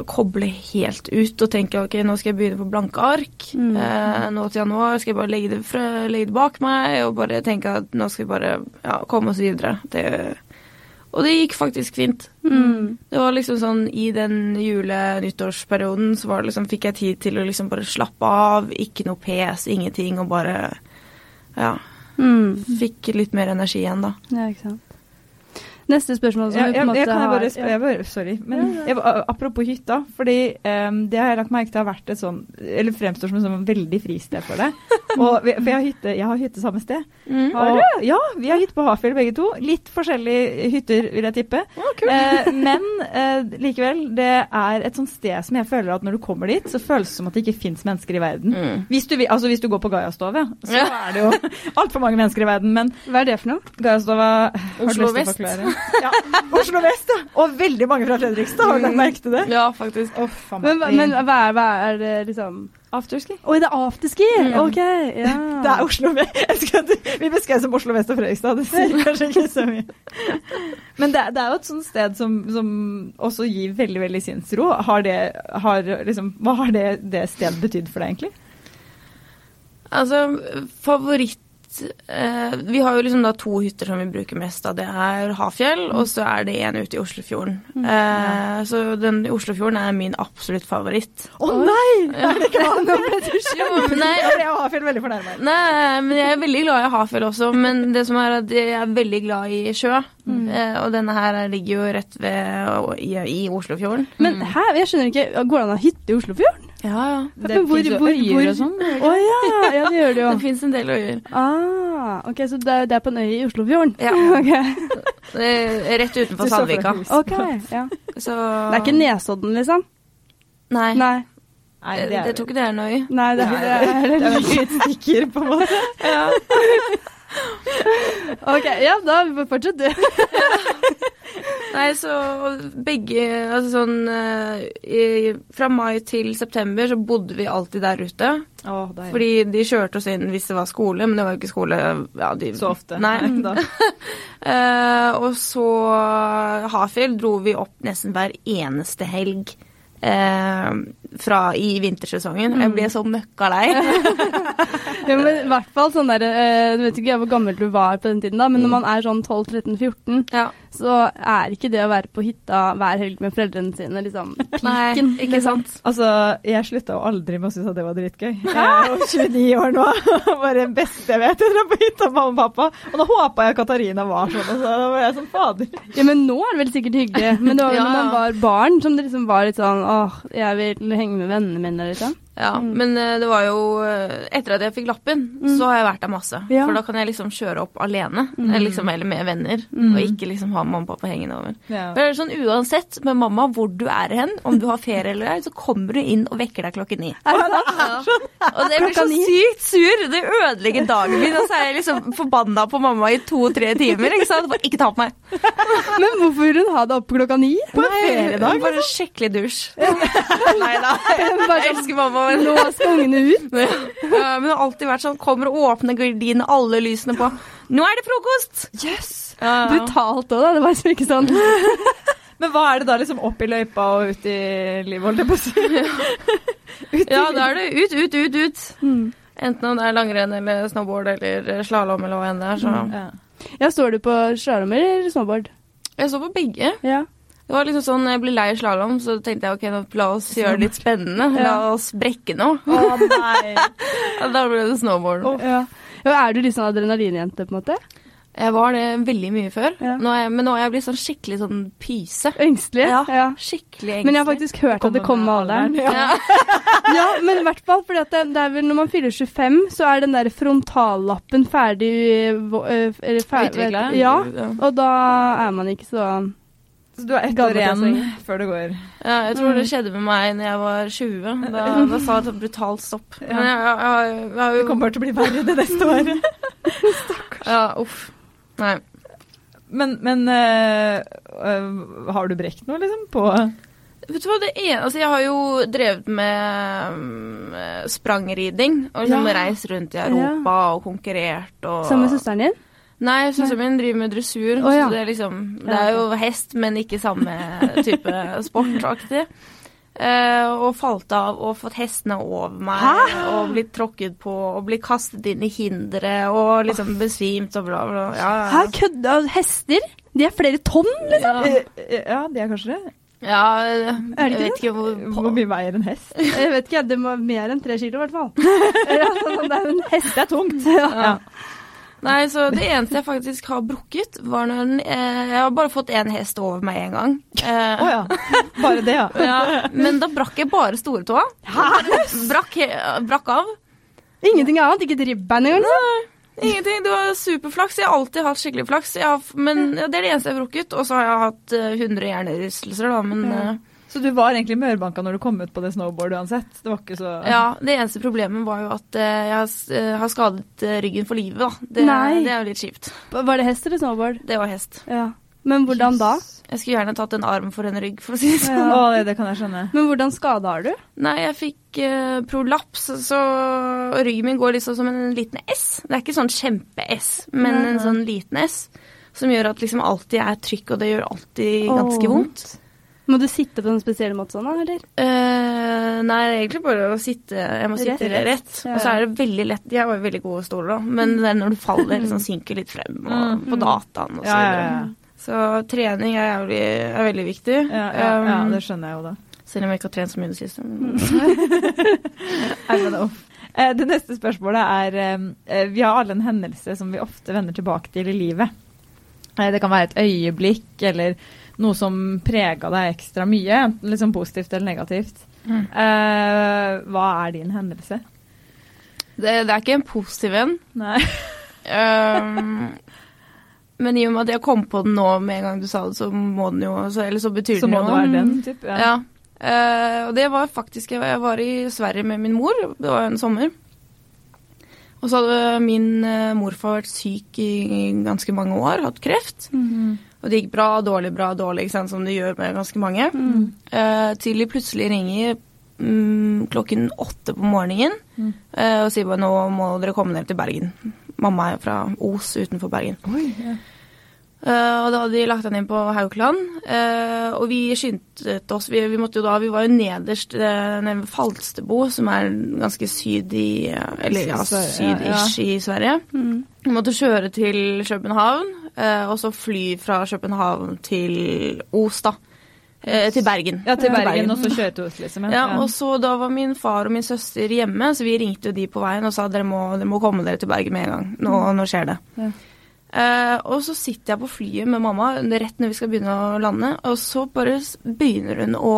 å koble helt ut og tenke ok, nå skal jeg begynne på blanke ark. Mm. Eh, nå til januar skal jeg bare legge det, fra, legge det bak meg og bare tenke at nå skal vi bare ja, komme oss videre. Det, og det gikk faktisk fint. Mm. Det var liksom sånn i den jule-nyttårsperioden så var det liksom, fikk jeg tid til å liksom bare slappe av, ikke noe pes, ingenting, og bare ja, Mm. fikk litt mer energi igjen, da. Ja, ikke sant. Neste spørsmål som Ja, vi på en måte har bare, bare Sorry. Men Ja, ja. jeg, apropos hytta, fordi um, det har jeg lagt merke til har vært et sånn Eller fremstår som et sånn veldig fristed for det. Og, vi- for jeg har, hytte, jeg har hytte samme sted. Mm. Og, ja, vi har hytte på Hafjell begge to. Litt forskjellige hytter, vil jeg tippe. Eh, men uh, likevel, det er et sånt sted som jeg føler at når du kommer dit, så føles det som at det ikke fins mennesker i verden. Mm. Hvis du, altså hvis du går på Gaiastove, så Ja. er det jo altfor mange mennesker i verden. Men Hva er det for noe? Gaiastova har du Oslo Vest. Ja, Oslo Vest, ja. Og veldig mange fra Fredrikstad, har du lagt merke til det? Ja, faktisk. Oh, Men, men hva, er, hva er det liksom Afterski? Oi, det er afterski! Mm. OK. Ja. Det er Oslo Vest. Vi beskrev som Oslo Vest og Fredrikstad, det sier kanskje ikke så mye. Men det, det er jo et sånt sted som, som også gir veldig, veldig sinnsro. Har det, har, liksom, hva har det, det stedet betydd for deg, egentlig? Altså, favoritt eh, Vi har jo liksom da to hytter som vi bruker mest av. Det er Hafjell, og så er det en ute i Oslofjorden. Eh, så den i Oslofjorden er min absolutt favoritt. Å nei! Ja. Er det ikke han? Nå ble du Jo, Jeg Hafjell veldig fornærma. Nei, men jeg er veldig glad i Hafjell også. Men det som er at jeg er veldig glad i sjø. Eh, og denne her ligger jo rett ved i, i Oslofjorden. Men hæ, jeg skjønner ikke, går det an å ha hytte i Oslofjorden? Ja, ja. Det Men hvor- hvor- øyer hvor- og sånn. Å ja, ja, det gjør det jo. Det fins en del øyer. Ah, ok, Så det er, det er på en øy i Oslofjorden? Ja. Okay. Er Rett utenfor Sandvika. ok, ja. Så Det er ikke Nesodden, liksom? Nei. Nei. Nei, det, det er det tror ikke det er en øy. Nei, det, er, det er det er vel litt stikker, på en måte. Ok, ja, da fortsett du. Nei, så begge Altså sånn eh, i, Fra mai til september så bodde vi alltid der ute. Oh. Fordi de kjørte oss inn hvis det var skole, men det var jo ikke skole ja, de, Så ofte. Nei. da. uh, og så Hafjell dro vi opp nesten hver eneste helg. Eh, fra i vintersesongen. Jeg ble så møkka lei. Ja, men i hvert fall sånn der, eh, Du vet ikke hvor gammel du var på den tiden, da, men når man er sånn 12-13-14, ja. Så er ikke det å være på hytta hver helg med foreldrene sine liksom Nei, piken. ikke liksom. sant. Altså, jeg slutta jo aldri med å synes at det var dritgøy. Jeg er jo 29 år nå. Bare det beste jeg vet. Jeg drar på hytta med mamma og pappa. Og da håpa jeg Katarina var sånn. Og så var jeg sånn fader. Ja, men nå er det vel sikkert hyggelig. Men det var vel Ja, når man var barn som det liksom var litt sånn åh, jeg vil henge med vennene mine, liksom. Ja, men eh, det var jo eh, Etter at jeg fikk lappen, så har jeg vært der masse. Ja. For da kan jeg liksom kjøre opp alene, eller, liksom, eller med venner, og ikke liksom ha mamma og pappa hengende over. Ja. Men det er sånn Uansett med mamma hvor du er hen, om du har ferie eller ei, så kommer du inn og vekker deg klokken ni. Ja. Og det blir så sykt sur. Det ødelegger dagen min. Og så er jeg liksom forbanna på mamma i to-tre timer. Ikke sant? Bare ikke ta på meg. Men hvorfor vil hun ha deg opp klokka ni? På en feriedag. Bare skikkelig dusj. Nei da. Jeg sånn, elsker mamma. Men Nå skal ungene ut. Ja, men det har alltid vært sånn Kommer og åpner gardinene, alle lysene på. Nå er det frokost! Yes! Ja. Brutalt òg, da. Det var liksom ikke sånn. Men hva er det da, liksom opp i løypa og ut i livet, holdt jeg på å si? Ja, da er det ut, ut, ut, ut. Mm. Enten om det er langrenn eller snowboard eller slalåm eller hva enn det er. Så. Ja. Ja, Står du på slalåm eller snowboard? Jeg står på begge. Ja. Det var liksom sånn, Jeg ble lei slalåm, så tenkte jeg ok, nå, la oss gjøre det litt spennende. La oss brekke noe. Å nei. Da ble det snowboard. ja. ja er du litt sånn adrenalinjente, på en måte? Jeg var det veldig mye før, Ja. nå er jeg, men nå er jeg blitt sånn skikkelig sånn pyse. Engstelig? Ja. Skikkelig engstelig. Men jeg har faktisk hørt at det kommer med alderen. ja. Ja, men i hvert fall for det, det er vel når man fyller 25, så er den der frontallappen ferdig øh, ferdig, Utviklet? Ja, Ja. og da er man ikke så Så du har ett år igjen før det går. Ja, jeg tror Mm. det skjedde med meg når jeg var 20. Da, da sa jeg et brutalt stopp. Ja. Men jeg, jeg, jeg, Det kommer bare til å bli verre det neste året. Ja, uff. Nei. Men, men øh, øh, har du brekt noe, liksom? På Vet du hva, det ene Altså, jeg har jo drevet med mm, sprangriding. Og liksom Ja. reist rundt i Europa og konkurrert og Sammen med søsteren din? Nei, søsteren min driver med dressur. Oh, ja. Så det er liksom Det er jo hest, men ikke samme type sportaktig. Uh, og falt av og fått hestene over meg og blitt tråkket på og blitt kastet inn i hindre og liksom besvimt og bla, bla. Ja, ja. Hæ, kødda? Hester? De er flere tonn, liksom? Ja, Øh, Ja, de er kanskje det. ja jeg Er vet ikke hvor Hvor mye veier en hest? Jeg vet ikke, det må mer enn tre kilo, i hvert fall. Ja, sånn, det er en hest. Det er tungt. Ja. Ja. Nei, så det eneste jeg faktisk har brukket, var når den, eh, Jeg har bare fått én hest over meg én gang. Eh, oh, ja. Bare det, ja. ja. Men da brakk jeg bare storetåa. Brakk, brakk av. Ingenting annet? Ikke et ribbein engang? liksom? Ingenting. Det var superflaks. Jeg har alltid hatt skikkelig flaks. Har, men ja, Det er det eneste jeg har brukket. Og så har jeg hatt eh, 100 hjernerystelser, da. Men Ja. Så du var egentlig mørbanka når du kom ut på det snowboardet uansett? Det var ikke så ja, det eneste problemet var jo at eh, jeg har eh, skadet eh, ryggen for livet, da. Det, Nei. det er jo litt kjipt. Var det hest eller snowboard? Det var hest. Ja. Men hvordan da? Jeg skulle gjerne tatt en arm for en rygg, for å si det sånn. Ja, det, det kan jeg skjønne. Men hvordan skade har du? Nei, jeg fikk uh, prolaps, så ryggen min går liksom som en liten S. Det er ikke sånn kjempe-S, men Nei, en sånn liten S. Som gjør at liksom alltid er trykk, og det gjør alltid ganske Åh. vondt. Må du sitte på en spesiell måte sånn, da, eller? Uh, nei, det er egentlig bare å sitte Jeg må sitte Rett. rett. Ja. Og så er det veldig lett De har jo veldig gode stoler, da, men det er når du faller, liksom synker litt frem og, Mm. på dataen og så Ja, ja, videre. ja. Så trening er, jævlig, er veldig viktig. Ja, ja, ja, Um, det skjønner jeg jo da. selv om jeg ikke har trent så mye i det siste. men-. Eh, Det neste spørsmålet er eh, Vi har alle en hendelse som vi ofte vender tilbake til i livet. Det kan være et øyeblikk eller noe som prega deg ekstra mye, enten liksom positivt eller negativt. Mm. Eh, Hva er din hendelse? Det, det er ikke en positiv en. Nei. Um, men i og med at jeg kom på den nå med en gang du sa det, så må den jo så, Eller så betyr Så den må jo det være den, typ. Ja. Eh, og det var faktisk jeg, var i Sverige med min mor. Det var en sommer. Og så hadde min uh, morfar vært syk i ganske mange år, hatt kreft. Og det gikk bra, dårlig, bra, dårlig, sant, som det gjør med ganske mange. Mm. Uh, til de plutselig ringer um, klokken åtte på morgenen Mm. uh, og sier bare nå må dere komme ned til Bergen. Mamma er fra Os utenfor Bergen. Oi, ja. Eh, og da hadde de lagt han inn på Haukeland, Uh, og vi skyndte oss. Vi, vi måtte jo da, vi var jo nederst uh, nede ved Falsterbo, som er ganske syd i eh, Eller ja, sydish i Sverige. Mm. Vi måtte kjøre til København, eh, og så fly fra København til Os, da. Eh, til Bergen. ja, til Ja, Bergen, og så kjøre til Oslo, liksom. Ja, og så Da var min far og min søster hjemme, så vi ringte jo de på veien og sa dere må, dere må komme dere til Bergen med en gang. Nå, nå skjer det. Ja. Eh, og så sitter jeg på flyet med mamma rett når vi skal begynne å lande, og så bare begynner hun å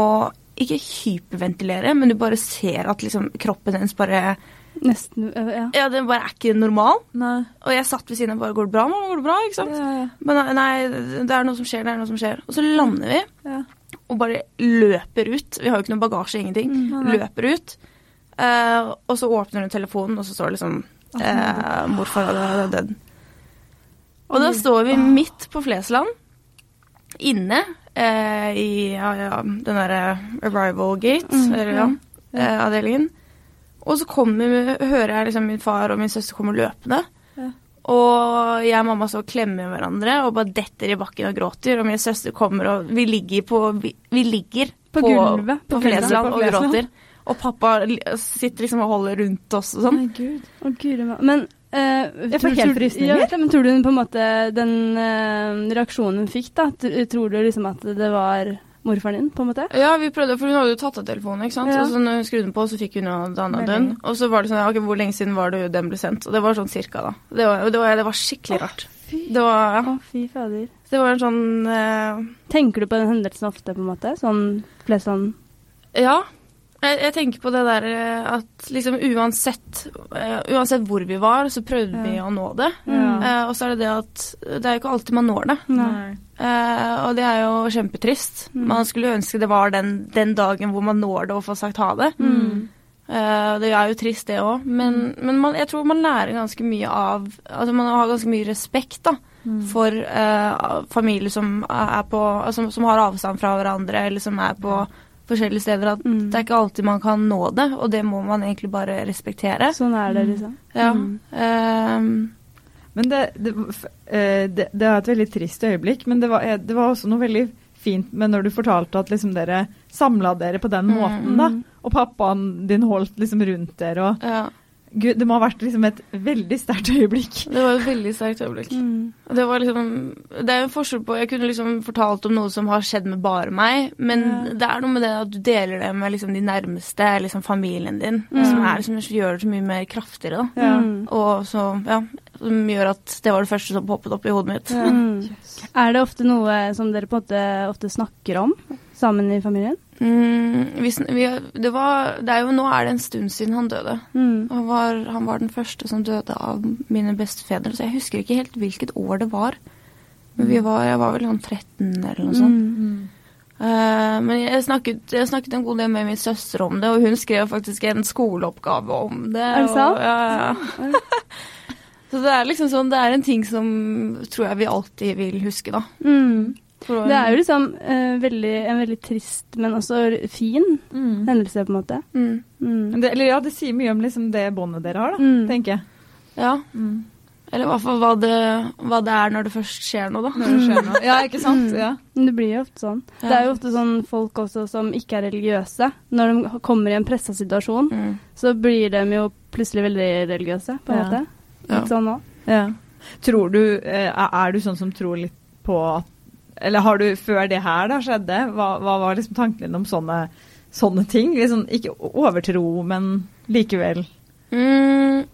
ikke hyperventilere, men du bare ser at liksom kroppen hennes bare Nesten øh, Ja. Ja, den bare er ikke normal. Nei. Og jeg satt ved siden av bare Går det bra, mamma? Går det bra? Ikke sant? Ja, ja. Men nei, nei, det er noe som skjer, det er noe som skjer. Og så lander vi Ja. og bare løper ut. Vi har jo ikke noe bagasje, ingenting. Mm, nei. Løper ut. Uh, og så åpner hun telefonen, og så står det liksom uh, 'Morfar hadde dødd'. Og da står vi midt på Flesland, inne eh, i ja, ja, den derre arrival gate, Mm, eller ja, eh, avdelingen. Og så kommer, hører jeg liksom min far og min søster kommer løpende. Og jeg og mamma så klemmer hverandre og bare detter i bakken og gråter. Og min søster kommer, og vi ligger på Vi, vi ligger På gulvet, på, på Flesland på og gråter. Og pappa sitter liksom og holder rundt oss og sånn. Nei, gud. Å, Gud. Men eh, Jeg får helt tror- frysninger. Ja, men tror du på en måte den uh, reaksjonen hun fikk, da, tror du liksom at det var morfaren din, på en måte? Ja, vi prøvde, for hun hadde jo tatt av telefonen, ikke sant. Ja. Og så når hun skrudde den på, så fikk hun jo dana den. Og så var det sånn, ja, ok, hvor lenge siden var det den ble sendt? Og det var sånn cirka, da. Det var, det var, det var skikkelig rart. Det var, ja, Å, fy fader. det var en sånn uh... Tenker du på den hendelsen ofte, på en måte? Sånn flest sånn Ja. Jeg, jeg tenker på det der eh, at liksom uansett eh, Uansett hvor vi var, så prøvde vi å nå det. Ja. Uh, og så er det det at det er jo ikke alltid man når det. Eh, og det er jo kjempetrist. Mm. Man skulle ønske det var den, den dagen hvor man når det og får sagt ha det. Mm. Uh, det er jo trist, det òg, men, men man, jeg tror man lærer ganske mye av Altså man har ganske mye respekt da, for uh, familier som er på altså, Som har avstand fra hverandre, eller som er på forskjellige steder. At Mm. det er ikke alltid man kan nå det, og det må man egentlig bare respektere. Sånn er det, liksom. Ja. Mm. Eh, Men det, det, eh, det, det er et veldig trist øyeblikk, men det var, eh, det var også noe veldig fint med når du fortalte at liksom dere samla dere på den Mm. måten, da. Og pappaen din holdt liksom rundt dere, og ja. Gud, det må ha vært liksom et veldig sterkt øyeblikk. Det var et veldig sterkt øyeblikk. Mm. Det var liksom Det er en forskjell på Jeg kunne liksom fortalt om noe som har skjedd med bare meg, men Ja. det er noe med det at du deler det med liksom de nærmeste, liksom familien din, Mm. som er som gjør det så mye mer kraftigere, da. Ja. Mm. Og så, ja, som gjør at det var det første som poppet opp i hodet mitt. Ja. yes. Er det ofte noe som dere på en måte ofte snakker om sammen i familien? Mm, vi, vi, det var Det er jo Nå er det en stund siden han døde. Mm. Han var, han var den første som døde av mine bestefedre, så jeg husker ikke helt hvilket år det var. Men vi var, jeg var vel sånn 13 eller noe sånt. Mm. Uh, men jeg snakket, jeg snakket en god del med min søster om det, og hun skrev faktisk en skoleoppgave om det. Er det og- sant? Ja, ja. Så det er liksom sånn, det er en ting som tror jeg vi alltid vil huske, da. Mm. Det er jo liksom uh, veldig, en veldig trist, men også fin Mm. hendelse, på en måte. mm, Mm. Det, eller ja, det sier mye om liksom det båndet dere har, da, Mm. tenker jeg. Ja. Mm. Eller i hvert fall hva det, hva det er når det først skjer noe, da. Når det skjer noe. Ja, ikke sant? Mm. Ja. Det blir jo ofte sånn. Ja. Det er jo ofte sånn folk også som ikke er religiøse. Når de kommer i en pressa situasjon, Mm. så blir de jo plutselig veldig religiøse, på en Ja. måte. Ja. Litt sånn òg. Ja. Tror du, eh, er du sånn som tror litt på at Eller har du, før det her da skjedde, hva, hva var liksom tanken din om sånne, sånne ting? Liksom, ikke overtro, men likevel. Mm,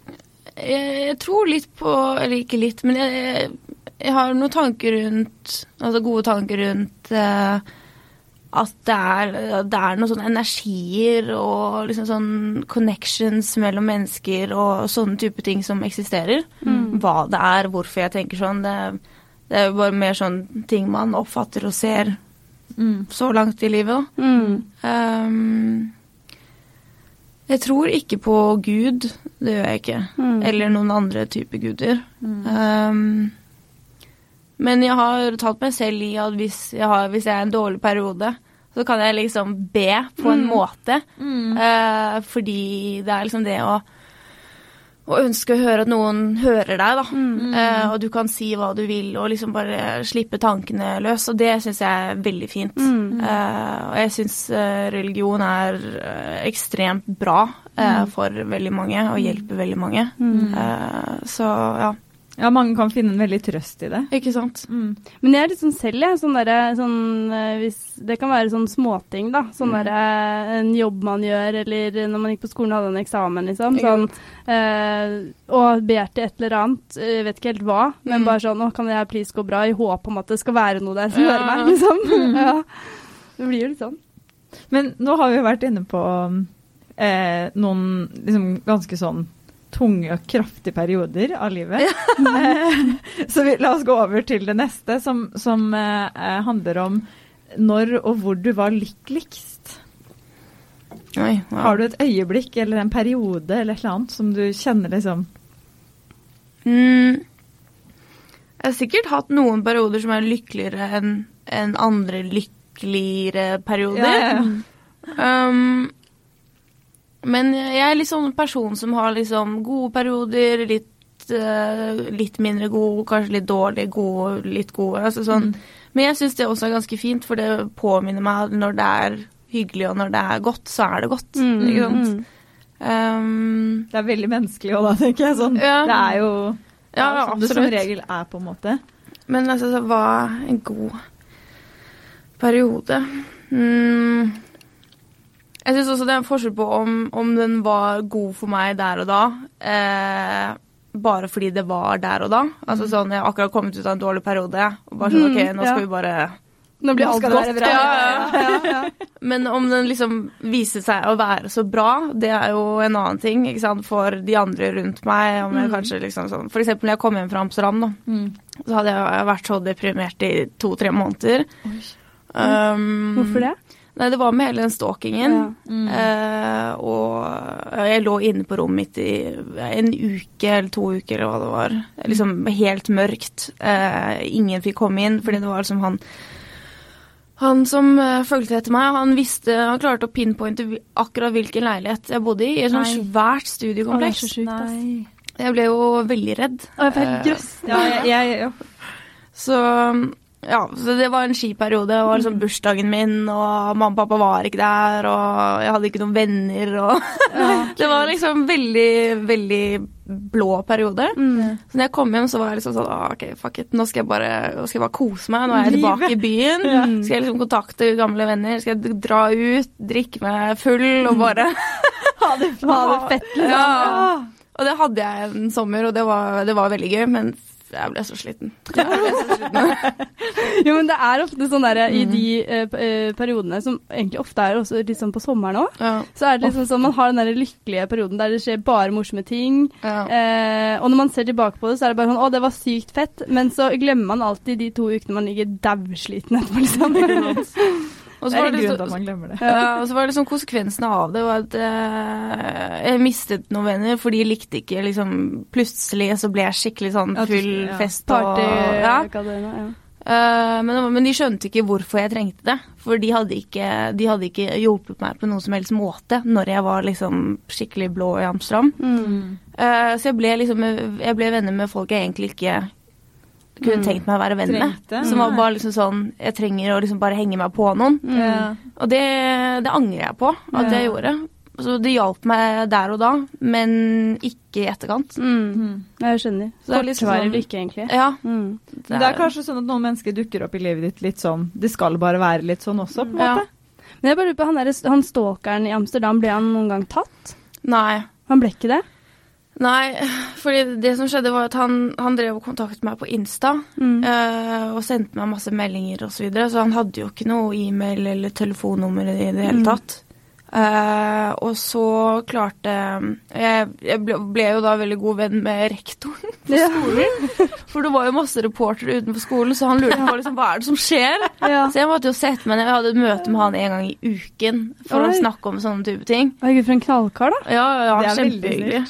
jeg, jeg tror litt på Eller ikke litt, men jeg, jeg har noen tanker rundt Altså gode tanker rundt eh, at det er, det er noen sånne energier og liksom sånn connections mellom mennesker og sånne type ting som eksisterer. Mm. Hva det er, hvorfor jeg tenker sånn. Det, det er jo bare mer sånn ting man oppfatter og ser så langt i livet, da. Mm. Um, jeg tror ikke på Gud, det gjør jeg ikke. Mm. Eller noen andre typer guder. Um, men jeg har tatt meg selv i at hvis jeg, har, hvis jeg er i en dårlig periode, så kan jeg liksom be på en Mm. måte. Uh, fordi det er liksom det å å ønske å høre at noen hører deg, da. Mm. Eh, og du kan si hva du vil, og liksom bare slippe tankene løs. Og det syns jeg er veldig fint. Mm. Eh, og jeg syns eh, religion er eh, ekstremt bra eh, for veldig mange, og hjelper veldig mange. Mm. Eh, så ja, Ja, mange kan finne en veldig trøst i det. ikke sant. Mm. Men jeg er litt sånn selv, jeg. Sånn derre sånn eh, hvis Det kan være sånn småting, da. Sånn Mm. derre en jobb man gjør, eller når man gikk på skolen og hadde en eksamen, liksom. Sånn eh, Og til et eller annet. Jeg vet ikke helt hva, men Mm. bare sånn Å, kan det her please gå bra? I håp om at det skal være noe der som Ja. hører meg, liksom. ja. Det blir jo litt sånn. Men nå har vi jo vært inne på eh, noen liksom ganske sånn tunge og kraftige perioder av livet. Så vi, la oss gå over til det neste, som, som eh, eh, handler om når og hvor du var lykkeligst. Oi, ja. Har du et øyeblikk eller en periode eller et eller annet som du kjenner liksom Mm. Jeg har sikkert hatt noen perioder som er lykkeligere enn en andre lykkeligere perioder. Ja, ja, ja. Um, men jeg er litt sånn person som har liksom gode perioder, litt, uh, litt mindre gode, kanskje litt dårlige, gode, litt gode. Altså sånn. Men jeg syns det også er ganske fint, for det påminner meg at når det er hyggelig og når det er godt, så er det godt. Mm, Ikke sant? mm. Um, Det er veldig menneskelig òg, da, tenker jeg. Sånn, Ja. Det er jo ja, ja, er sånn det som regel er, på en måte. Men altså, det var en god periode. Mm. Jeg syns også det er en forskjell på om, om den var god for meg der og da, eh, bare fordi det var der og da. Altså sånn, Jeg har akkurat kommet ut av en dårlig periode, og bare sånn Mm, OK, nå skal ja. vi bare Nå blir alt godt. bra. Ja, ja, ja. Men om den liksom viser seg å være så bra, det er jo en annen ting ikke sant? for de andre rundt meg. Om jeg kanskje liksom sånn, For eksempel når jeg kom hjem fra Amsterdam, da, Mm. så hadde jeg vært så deprimert i to-tre måneder. Um, Hvorfor det? Nei, det var med hele den stalkingen. Ja. Mm. Eh, og jeg lå inne på rommet mitt i en uke eller to uker, eller hva det var. Liksom helt mørkt. Eh, ingen fikk komme inn, fordi det var liksom han han som uh, fulgte etter meg, han visste, han klarte å pinpointe akkurat hvilken leilighet jeg bodde i. I et sånt svært Å, det er så sjukt, ass. Jeg ble jo veldig redd. Å, jeg får helt Eh, grøss. Ja, jeg, jeg, jeg, Så ja, så det var en skiperiode. Det var liksom bursdagen min, og mamma og pappa var ikke der, og jeg hadde ikke noen venner, og Det var liksom veldig, veldig blå periode. Mm. Så når jeg kom hjem, så var jeg liksom sånn ah, OK, fuck it, nå skal jeg bare, nå skal jeg bare kose meg. Nå er jeg tilbake i byen. Skal jeg liksom kontakte gamle venner? Skal jeg dra ut, drikke meg full og bare Ha det, Ha det fett, liksom. Ja. Og det hadde jeg en sommer, og det var, det var veldig gøy, men jeg ble så sliten. Jeg ble så sliten. Jo, men det er ofte sånn der i de eh, eh, periodene som egentlig ofte er også litt sånn på sommeren òg. Ja. Så er det liksom sånn man har den der lykkelige perioden der det skjer bare morsomme ting. Ja. Eh, og når man ser tilbake på det, så er det bare sånn Å, det var sykt fett. Men så glemmer man alltid de to ukene man ligger dausliten etterpå, liksom. Og så var det at man glemmer det. Ja, og så var det liksom konsekvensene av det var at uh, jeg mistet noen venner, for de likte ikke liksom Plutselig så ble jeg skikkelig sånn full ja. fest og Party ja. Katarina, ja. Uh, men, men de skjønte ikke hvorfor jeg trengte det. For de hadde, ikke, de hadde ikke hjulpet meg på noen som helst måte når jeg var liksom skikkelig blå i Amsterdam. Mm. Uh, så jeg ble liksom Jeg ble venner med folk jeg egentlig ikke kunne Mm. tenkt meg å være venn med. Som var bare liksom sånn Jeg trenger å liksom bare henge meg på noen. Mm. Ja. Og det, det angrer jeg på at jeg gjorde. Så det hjalp meg der og da, men ikke i etterkant. Mm. Mm. Jeg skjønner. Så det er litt Kortvarig sånn- lykke, egentlig. Ja. Mm. Men det er kanskje sånn at noen mennesker dukker opp i livet ditt litt sånn Det skal bare være litt sånn også, på en Ja. måte. Men jeg bare lurer på, han, der, han stalkeren i Amsterdam, ble han noen gang tatt? Nei. Han ble ikke det? Nei, fordi det som skjedde var at han, han drev og kontaktet meg på Insta. Mm. eh, og sendte meg masse meldinger osv. Så, videre, så han hadde jo ikke noe e-mail eller telefonnummer i det hele Mm. tatt. Eh, og så klarte Jeg, jeg ble, ble jo da veldig god venn med rektoren på Ja. skolen. For det var jo masse reportere utenfor skolen, så han lurte på liksom, hva er det som skjer. Ja. Så jeg måtte jo sette meg ned. Jeg hadde et møte med han en gang i uken for Oi. å snakke om sånne type ting. Herregud, for en knallkar, da. Ja, ja, Det er veldig kjempehyggelig.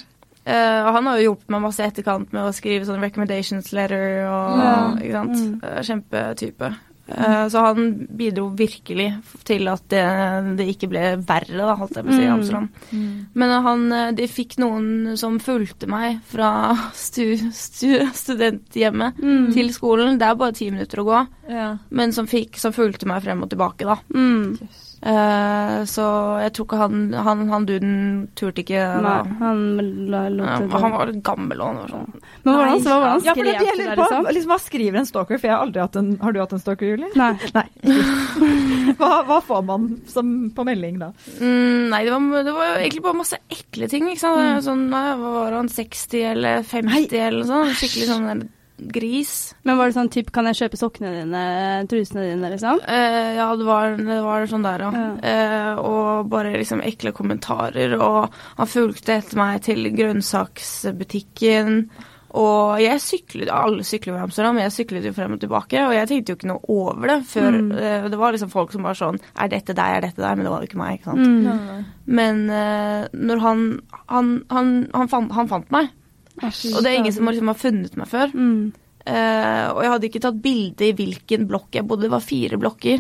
Eh, og han har jo hjulpet meg masse i etterkant med å skrive sånn recommendations letter og Ja. ikke sant. Mm. Eh, kjempetype. Mm. så han bidro virkelig til at det, det ikke ble verre, da, holdt jeg på å si, i Mm. Amsterdam. Men eh, han, de fikk noen som fulgte meg fra stu, stu, studenthjemmet Mm. til skolen. Det er bare ti minutter å gå, Ja. men som, fikk, som fulgte meg frem og tilbake, da. Mm. Eh, så jeg tror ikke han, han, han duden turte ikke Nei, han la, la, la, det han var gammel og han var sånn Men hva var han Ja, skrev til deg, liksom? liksom, Hva skriver en stalker? For jeg har aldri hatt en Har du hatt en stalker, Julie? Nei. Nei. Hva, hva får man som på melding, da? mm, Nei, det var, det var egentlig bare masse ekle ting. Ikke sant? Mm. Sånn, nei, hva var han, 60 eller 50 eller noe sånt? Skikkelig sånn gris. Men var det sånn typ, kan jeg kjøpe sokkene dine, trusene dine, liksom? Eh, ja, det var, det var sånn der, ja. Ja. Eh, og bare liksom ekle kommentarer. Og han fulgte etter meg til grønnsaksbutikken. Og jeg syklet, alle sykler over Amsterdam, jeg syklet jo frem og tilbake, og jeg tenkte jo ikke noe over det før Mm. eh, Det var liksom folk som var sånn Er dette deg, er dette deg? Men det var jo ikke meg, ikke sant. Mm. Men eh, når han han, han, han, fant, han fant meg, og det er ingen som liksom har funnet meg før. mm. Eh, og jeg hadde ikke tatt bilde i hvilken blokk jeg bodde, det var fire blokker.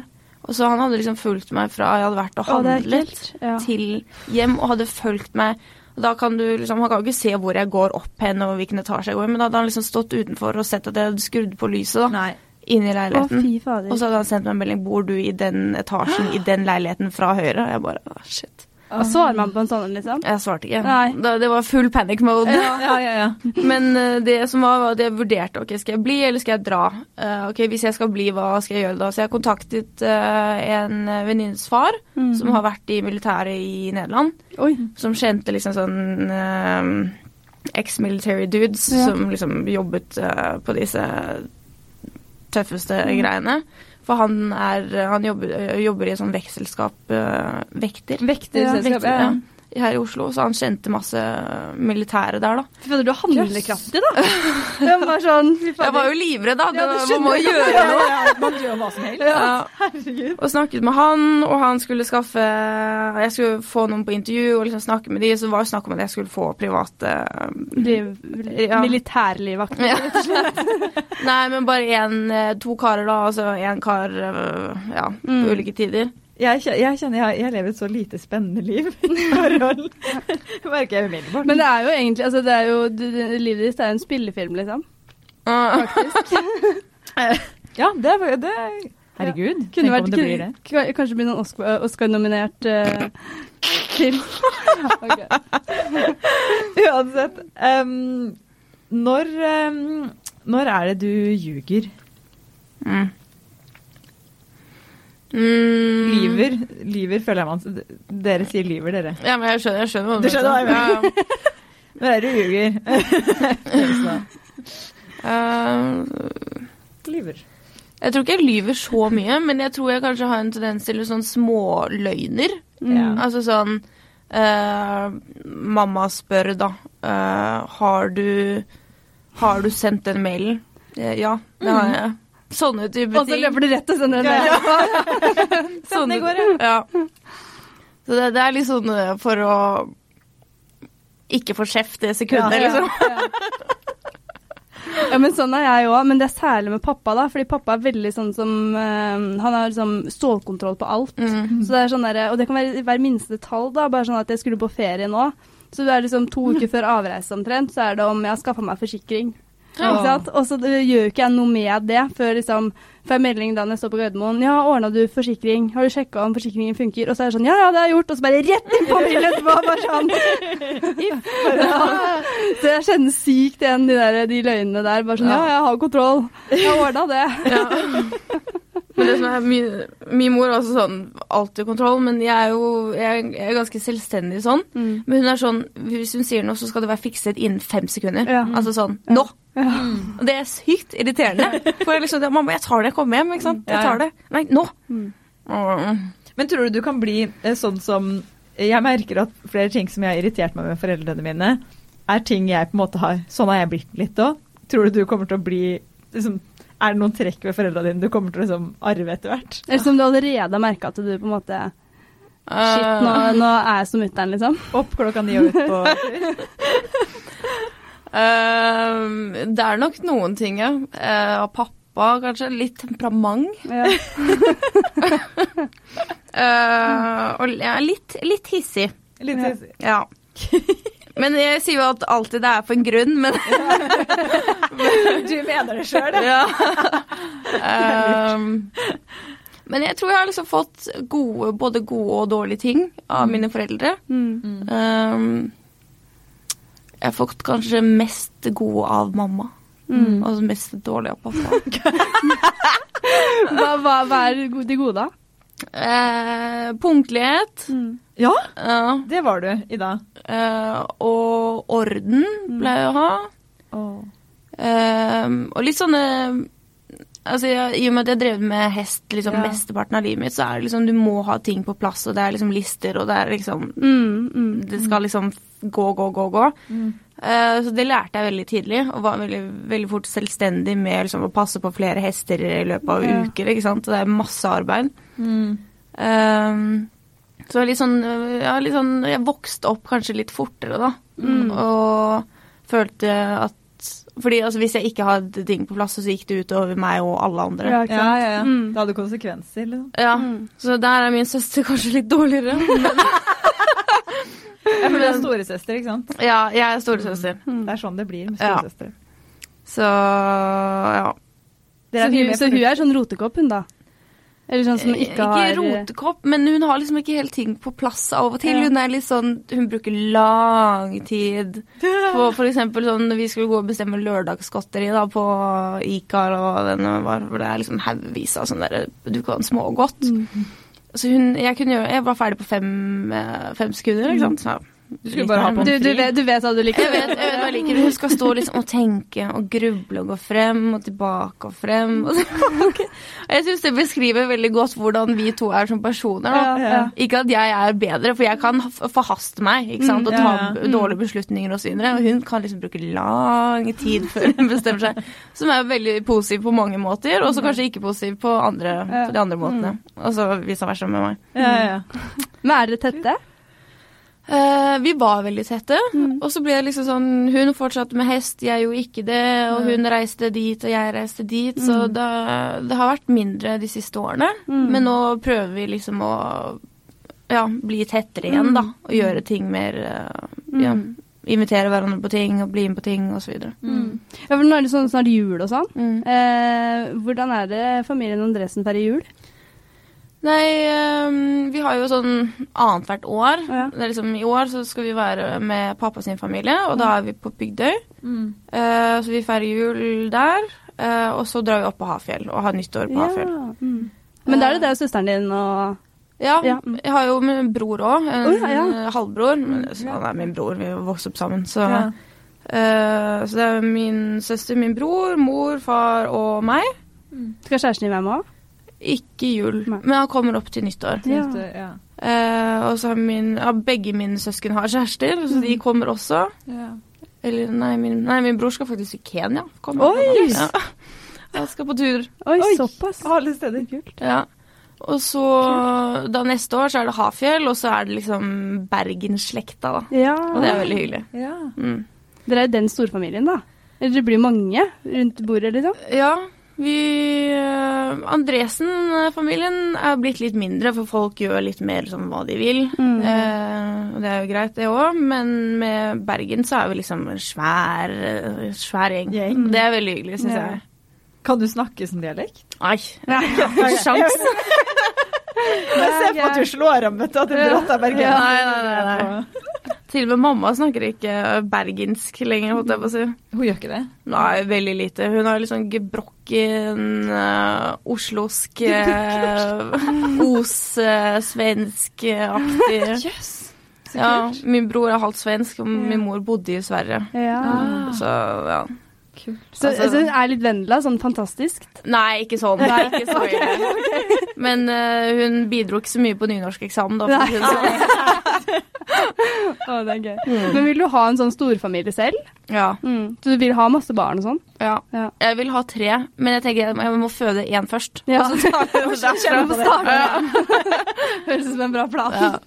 Og så han hadde liksom fulgt meg fra jeg hadde vært og Å, handlet, ekkelt. Ja. til hjem, og hadde fulgt meg. Og da kan du liksom, Han kan jo ikke se hvor jeg går opp hen og hvilken etasje jeg går i, men da hadde han liksom stått utenfor og sett at jeg hadde skrudd på lyset da, Nei. inn i Å, leiligheten. fy og så hadde han sendt meg en melding 'Bor du i den etasjen, i den leiligheten fra høyre?' Og jeg bare ah, shit. Og svarer man på en sånn, liksom? Jeg svarte ikke. Da, det var full panic mode. Ja, ja, ja. Men uh, det som var, var at jeg vurderte ok, skal jeg bli eller skal jeg dra. Uh, ok, Hvis jeg skal bli, hva skal jeg gjøre da? Så jeg kontaktet uh, en venninnes far Mm. som har vært i militæret i Nederland. Oi. Som kjente liksom sånn ex-military dudes Ja. som liksom jobbet på disse tøffeste greiene. For han, er, han jobber, jobber i et sånt vekselskap eh, vekter. Vekterselskap. Vekter, Ja. Her i Oslo, så han kjente masse militære der, da. Fy fader, du er handlekraftig, da. Jeg var sånn. Jeg var jo livredd, da. Det, Ja, man må jo gjøre noe. ja, man gjør hva som helst. Ja. Herregud. Og snakket med han, og han skulle skaffe Jeg skulle få noen på intervju og liksom snakke med de, så var det snakk om at jeg skulle få private Liv, Ja. militærlivaktig. ja. Nei, men bare én, to karer, da. Altså én kar øh, ja, på Mm. ulike tider. Jeg, jeg kjenner jeg, jeg lever et så lite spennende liv i forhold. Merker jeg umiddelbart. Men det er jo egentlig altså det er jo, Livet ditt er jo en spillefilm, liksom. Faktisk. Ja, det, det Herregud. Herregud, Kunne tenk vært, om det blir det. kunne, kanskje bli noen Oscar- Oscar-nominert eh, film. Uansett. Um, når, um, når er det du ljuger? mm. Mm. Lyver? Lyver føler jeg man Dere sier lyver, dere. Ja, men jeg skjønner, jeg skjønner hva Du skjønner hva jeg ja. Når er det du ljuger? Uh, lyver. Jeg tror ikke jeg lyver så mye, men jeg tror jeg kanskje har en tendens til sånn småløgner. Mm. Altså sånn uh, Mamma spør da Uh, Har du Har du sendt den mailen? Eh, ja, det har jeg. Sånne type ting. Og så løper du rett og sender den Ja, der. Sånne, det går, ja. Så det, det er litt sånn eh, for å ikke få kjeft det sekundet, Ja, liksom. Ja, men sånn er jeg òg, men det er særlig med pappa, da. Fordi pappa er veldig sånn som eh, Han har liksom stålkontroll på alt. Mm. Så det er sånn der, Og det kan være hver minste detalj, da. Bare sånn at jeg skulle på ferie nå. Så det er liksom to uker før avreise omtrent, så er det om jeg har skaffa meg forsikring. Ja. Og så gjør ikke jeg noe med det før liksom får jeg melding da jeg står på Gardermoen. Ja, ordna du forsikring? Har du sjekka om forsikringen funker? Og så er det sånn, ja ja, det har jeg gjort. Og så bare rett inn på bilen etterpå. Bare sånn. Ja. Så jeg kjenner sykt igjen de, der, de løgnene der. Bare sånn, ja, jeg har kontroll. Jeg har ordna det. Ja. Men det som er min, min mor er også sånn alltid kontroll, men jeg er jo jeg, jeg er ganske selvstendig sånn. Mm. Men hun er sånn Hvis hun sier noe, så skal det være fikset innen fem sekunder. Ja. Altså sånn Nå! Og det er sykt irriterende. For jeg liksom Mamma, jeg tar det, jeg kommer hjem, ikke sant. Jeg tar det. Nei, nå! Mm. Mm. Men tror du du kan bli eh, sånn som Jeg merker at flere ting som jeg har irritert meg med foreldrene mine, er ting jeg på en måte har Sånn har jeg blitt litt òg. Tror du du kommer til å bli liksom, Er det noen trekk ved foreldrene dine du kommer til å liksom, arve etter hvert? Eller som du allerede har merka at du på en måte Shit, nå, Eh, nå er jeg som mutter'n, liksom. Opp klokka ni og ut på eh, det er nok noen ting, ja. Uh, Av pappa, kanskje. Litt temperament. Ja. uh, og ja, litt, litt hissig. Litt hissig. Ja. Men jeg sier jo at alltid det er for en grunn, men Du mener det sjøl, ja? ja. um, Men jeg tror jeg har liksom fått gode, både gode og dårlige ting av mine foreldre. Mm. Um, jeg har fått kanskje mest gode av mamma. Mm. Og mest dårlige av pappa. Hva, hva, hva er de gode- de da? Eh, punktlighet. Mm. Ja, Ja. det var du i dag. Eh, og orden pleier jeg å ha. Um, og litt sånne Altså, jeg, I og med at jeg drevet med hest liksom, Ja. mesteparten av livet mitt, så er det liksom du må ha ting på plass, og det er liksom lister, og det er liksom Mm, mm. Det skal liksom gå, gå, gå, gå. Eh, så det lærte jeg veldig tidlig, og var veldig, veldig fort selvstendig med liksom, å passe på flere hester i løpet av Ja. uker. ikke sant? Så det er masse arbeid. Uh, så litt sånn, øh, ja, litt sånn Jeg vokste opp kanskje litt fortere, da. Mm. Og følte at Fordi altså, hvis jeg ikke hadde ting på plass, så gikk det ut over meg og alle andre. Ja, ikke Ja, sant? ja, ja. Mm. Det hadde konsekvenser, liksom. Ja, Mm. Så der er min søster kanskje litt dårligere. Men, Ja, for du er storesøster, ikke sant? ja, jeg er storesøster. Mm. Det er sånn det blir med Ja. storesøstre. Så ja. Så, hun, så hun er sånn rotekopp, hun da? Eller sånn som ikke har Ikke rotekopp, men hun har liksom ikke helt ting på plass av og til. Ja. Hun er litt sånn Hun bruker lang tid på for eksempel sånn vi skulle gå og bestemme lørdagsgodteri da på IKAR og hva det var, hvor det er liksom haugvis av sånn derre Du kan smågodt. Mm. Så hun Jeg kunne gjøre Jeg var ferdig på fem, eh, fem sekunder, ikke sant. Så, Du skulle bare ha på du, en du, vet, du vet hva du liker? jeg vet, jeg vet hva jeg liker. Hun skal stå liksom og tenke og gruble og gå frem og tilbake og frem og. Jeg syns det beskriver veldig godt hvordan vi to er som personer. Da. Ja, ja. Ikke at jeg er bedre, for jeg kan forhaste meg ikke sant? og Mm, ta ja, ja. dårlige beslutninger osv. Og, og hun kan liksom bruke lang tid før hun bestemmer seg. Som er veldig positiv på mange måter, og så kanskje ikke positiv på, andre, på de andre måtene. Og så vice versa med meg. Ja, ja. Men er dere tette? Eh, vi var veldig tette, Mm. og så ble det liksom sånn Hun fortsatte med hest, jeg gjorde ikke det, og hun reiste dit, og jeg reiste dit, så Mm. det, det har vært mindre de siste årene. Men nå prøver vi liksom å ja, bli tettere igjen, da, og gjøre ting mer eh, Ja, invitere hverandre på ting, og bli med på ting, osv. Ja, for nå er det sånn snart jul og sånn. Mm. Eh, hvordan er det familien Andresen feirer jul? Nei, ehm, vi har jo sånn annethvert år. Ja. Det er liksom, I år så skal vi være med pappa sin familie, og da er vi på Bygdøy. Mm. Uh, så vi feirer jul der. uh, og så drar vi opp på Hafjell og har nyttår på Hafjell. Mm. Men da er det og søsteren din og Ja, Ja, mm. jeg har jo min bror òg. En oh, ja, ja. halvbror. Men det- han er min bror, vi vokste opp sammen. Så, Ja. eh, så det er min søster, min bror, mor, far og meg. Skal kjæresten din være med òg? Ikke jul, Nei. men han kommer opp til nyttår. Ja. Ja. Eh, og så har min, ja, begge mine søsken har kjærester, så Mm. de kommer også. Ja. Eller nei min, nei, min bror skal faktisk til Kenya. Kommer. Oi! Ja. Jeg skal på tur. Oi, Oi. såpass. Alle steder. Kult. Ja. Og så da neste år så er det Hafjell, og så er det liksom Bergensslekta, da. Ja. Og det er veldig hyggelig. Ja. Mm. Dere er den storfamilien, da? Eller det blir mange rundt bordet, liksom? Ja, vi uh, Andresen-familien er blitt litt mindre, for folk gjør litt mer som hva de vil. Mm. Uh, og det er jo greit, det òg, men med Bergen så er vi liksom en svær, svær gjeng. Gjeng. Det er veldig hyggelig, syns Ja. jeg. Kan du snakke som dialekt? Nei, ikke sjans. Jeg ser på at du slår ham, vet du. At du Ja. brått er bergenser. Ja, nei, nei, nei, nei. Til og med mamma snakker ikke bergensk lenger, holdt jeg på å si. Hun gjør ikke det? Nei, veldig lite. Hun har litt sånn gebrokken, uh, oslosk, uh, os-svensk-aktig. Yes! ja, min bror er halvt svensk, og min mor bodde i Sverige. Ja. Så ja. Kult. Så, Altså- så er litt Vendela, sånn fantastisk? Nei, ikke sånn. Nei, ikke så okay. Men uh, hun bidro ikke så mye på nynorskeksamen, da. For si det sånn. Er gøy. Men vil du ha en sånn storfamilie selv? Ja, Mm. Så du vil ha masse barn og sånn? ja. Ja. Jeg vil ha tre, men jeg tenker jeg må- føde én først. Ja. Og så tar vi det derfra. Høres ut som en bra plan. Ja.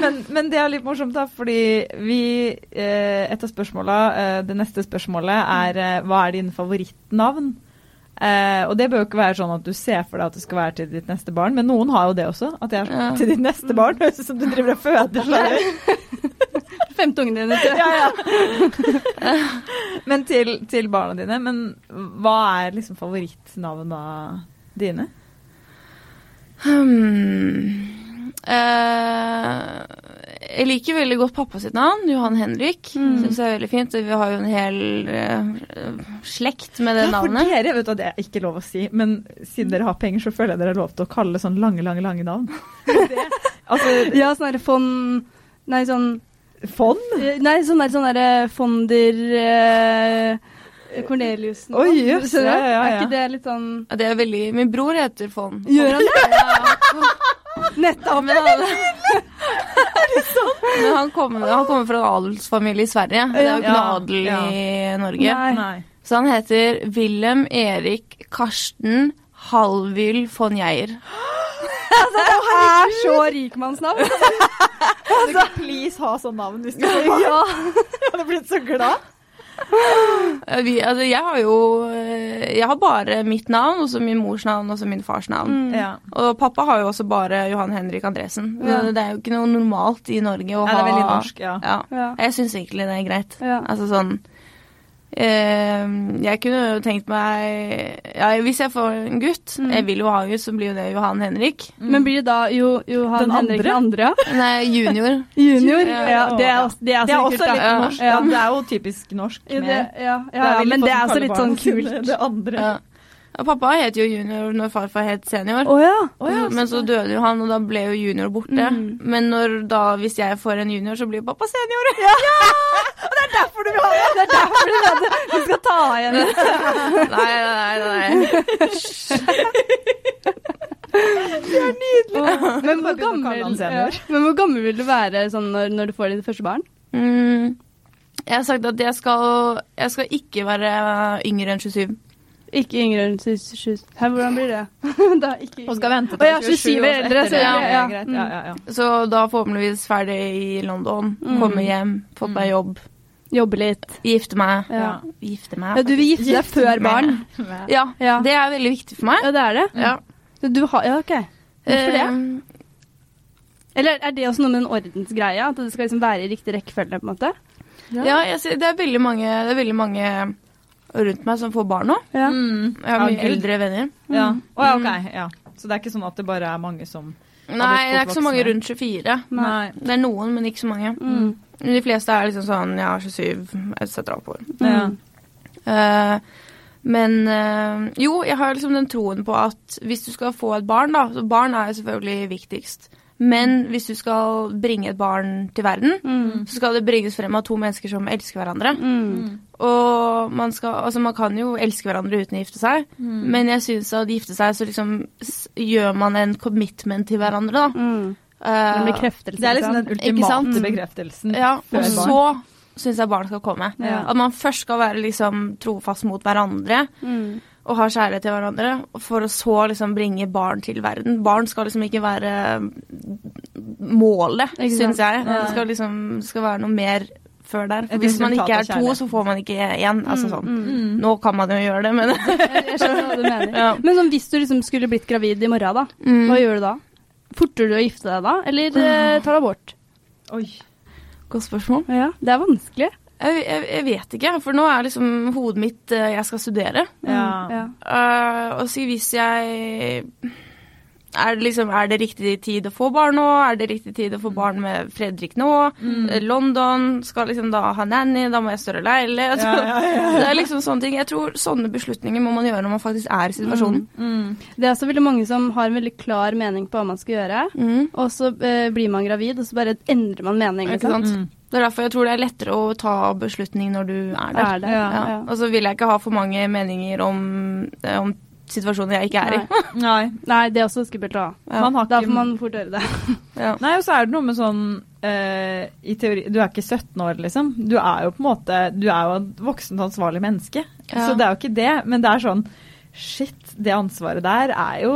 Men, men det er litt morsomt, da, fordi vi eh, Et av spørsmåla, eh, det neste spørsmålet, er eh, hva er din favorittnavn? Eh, og det bør jo ikke være sånn at du ser for deg at det skal være til ditt neste barn, men noen har jo det også. At det er Ja. til ditt neste barn. Høres ut som du driver og føder slaver. Femte ungen din. vet ja, ja. Men til, til barna dine. Men hva er liksom favorittnavna dine? Hmm. Eh, jeg liker veldig godt pappa sitt navn, Johan Henrik. Mm. Synes jeg er veldig fint. Vi har jo en hel eh, slekt med det Ja, for navnet. dere vet du det er ikke lov å si, men siden dere har penger, så føler jeg dere har lov til å kalle sånn lange, lange, lange navn. Det, altså, Ja, sånn derre fond Nei, sånn fond? eh, Nei, sånn der sånn der, fonder eh, Corneliusen. Oi, jøss, Yes, ja, ja, ja, Er ikke det litt sånn Det er veldig Min bror heter Fond. Gjør han det? Ja. Nettopp! Men alle. men han, kommer, han kommer fra en adelsfamilie i Sverige. Det er jo ikke Ja, noe adel ja. i Norge. Nei. Så han heter Wilhelm Erik Karsten Halvyl von Geir. Det er så rikmannsnavn. Altså, please ha sånn navn hvis du vil. Ja. Jeg hadde blitt så glad. Vi, altså, jeg har jo eh, Jeg har bare mitt navn, og så min mors navn og så min fars navn. Mm. Ja. Og pappa har jo også bare Johan Henrik Andresen. Ja. Det er jo ikke noe normalt i Norge å ha det er veldig norsk, ja. Ja. Ja. Jeg syns egentlig det er greit. Ja. Altså sånn jeg kunne jo tenkt meg ja, Hvis jeg får en gutt Mm. Jeg vil jo ha en gutt, så blir jo det Johan Henrik. Men blir det da jo, Johan Den Henrik den andre? Ja? Nei, junior. Junior? Ja, Ja, det er det er Det er også litt norsk. Ja. Ja, det er jo typisk norsk. Ja, Med, det, ja, ja, Der ja, men det er også litt sånn kult. Det andre. Ja. Pappa het jo junior når farfar het senior. Oh, ja. men så døde jo han, og da ble jo junior borte. Mm. Men når da, hvis jeg får en junior, så blir pappa senior. Ja! Og det er Derfor du vil ha det! Det er derfor du vet det. Du skal ta igjen Nei, nei, nei, nei. Det er nydelig. Oh, men, hvor gammel, ja. men hvor gammel vil du være sånn når, når du får ditt første barn? Mm. Jeg har sagt at jeg skal, jeg skal ikke være yngre enn 27. Ikke yngre enn 27 Hæ, hvordan blir det? da, ikke Og skal vente til 27 år eldre, så ja, Ja, ja. greit. Ja, ja, ja. Så da forhåpentligvis ferdig i London, Mm. komme hjem, fått meg jobb, Jobbe litt. gifte meg. Ja. Gifte meg. ja, du vil gifte deg før barn? Ja, Ja. det er veldig viktig for meg. Ja, det er det? Ja. Så Du har, ja, ok. Hvorfor det? Eh, Eller er det også noe med en ordensgreie? At det skal liksom være i riktig rekkefølge? på en måte? Ja, jeg det, er veldig mange, det er veldig mange rundt meg som får barn nå. Ja. Mm. Jeg har mye Gud. eldre venner. Ja. Mm. Å, ja, ok. Ja. Så det er ikke sånn at det bare er mange som Nei, det er ikke så mange rundt 24. Nei. Det er noen, men ikke så mange. Mm. De fleste er liksom sånn ja, 27 etc. oppover. Ja. Eh, men uh, jo, jeg har liksom den troen på at hvis du skal få et barn, da så Barn er jo selvfølgelig viktigst. Men hvis du skal bringe et barn til verden, Mm. så skal det bringes frem av to mennesker som elsker hverandre. Mm. Og man, skal, altså man kan jo elske hverandre uten å gifte seg, men jeg syns at gifte seg, så liksom gjør man en commitment til hverandre, da. Mm. Eh, bekreftelse. Det er liksom den ultimate bekreftelsen. ja, og barn. så syns jeg barn skal komme. Ja. At man først skal være liksom trofast mot hverandre Mm. Og ha kjærlighet til hverandre, for å så liksom bringe barn til verden. Barn skal liksom ikke være målet, syns jeg. Det skal liksom skal være noe mer før der. Hvis man ikke er to, så får man ikke én. Altså sånn. Mm. Mm. Nå kan man jo gjøre det, men Jeg, skjønner hva du mener. Ja. Men sånn, hvis du liksom skulle blitt gravid i morgen, da, Mm. hva gjør du da? Forter du å gifte deg da, eller eh, tar du abort? Oi. Godt spørsmål. Ja, det er vanskelig. Jeg, jeg, jeg vet ikke, for nå er liksom hodet mitt eh, Jeg skal studere. Ja. Ja. Uh, og så hvis jeg er det, liksom, er det riktig tid å få barn nå? Er det riktig tid å få barn med Fredrik nå? Mm. Eh, London skal liksom da ha nanny, da må jeg større leilighet. Ja, Det er liksom sånne ting. Jeg tror sånne beslutninger må man gjøre når man faktisk er i situasjonen. Mm. Det er også veldig mange som har en veldig klar mening på hva man skal gjøre, Mm. og så uh, blir man gravid, og så bare endrer man mening. Ikke sant? Det er derfor jeg tror det er lettere å ta beslutning når du er der. Er det? Ja, Ja. ja. Og så vil jeg ikke ha for mange meninger om, eh, om situasjoner jeg ikke er i. Nei. Nei, det er også skummelt å ha. Ja. Man har Da får man fort gjøre det. Ja. Nei, og så er det noe med sånn uh, I teori Du er ikke 17 år, liksom. Du er jo på en måte Du er jo et voksent, ansvarlig menneske. Ja. Så det er jo ikke det, men det er sånn Shit, det ansvaret der er jo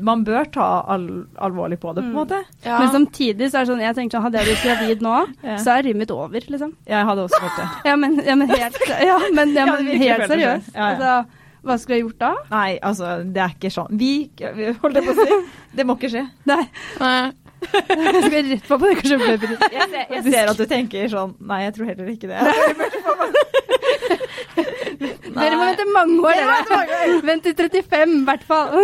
Man bør ta al alvorlig på det, på en Mm. måte. Ja. Men samtidig så er det sånn, jeg tenker sånn, hadde jeg blitt gravid nå, Ja. så er mitt over, liksom. Jeg hadde også fått det. Ja, men, ja, men helt, ja, men, ja, men helt seriøst. Ja, ja. Altså, hva skulle jeg gjort da? Nei, altså, det er ikke sånn. Vi vi- holdt jeg på å si. Det må ikke skje. Nei, Nei. jeg skal rett på på det kanskje. Jeg ser, jeg ser at du tenker sånn Nei, jeg tror heller ikke det. Dere må vente mange år, dere. Vent til 35, i hvert fall.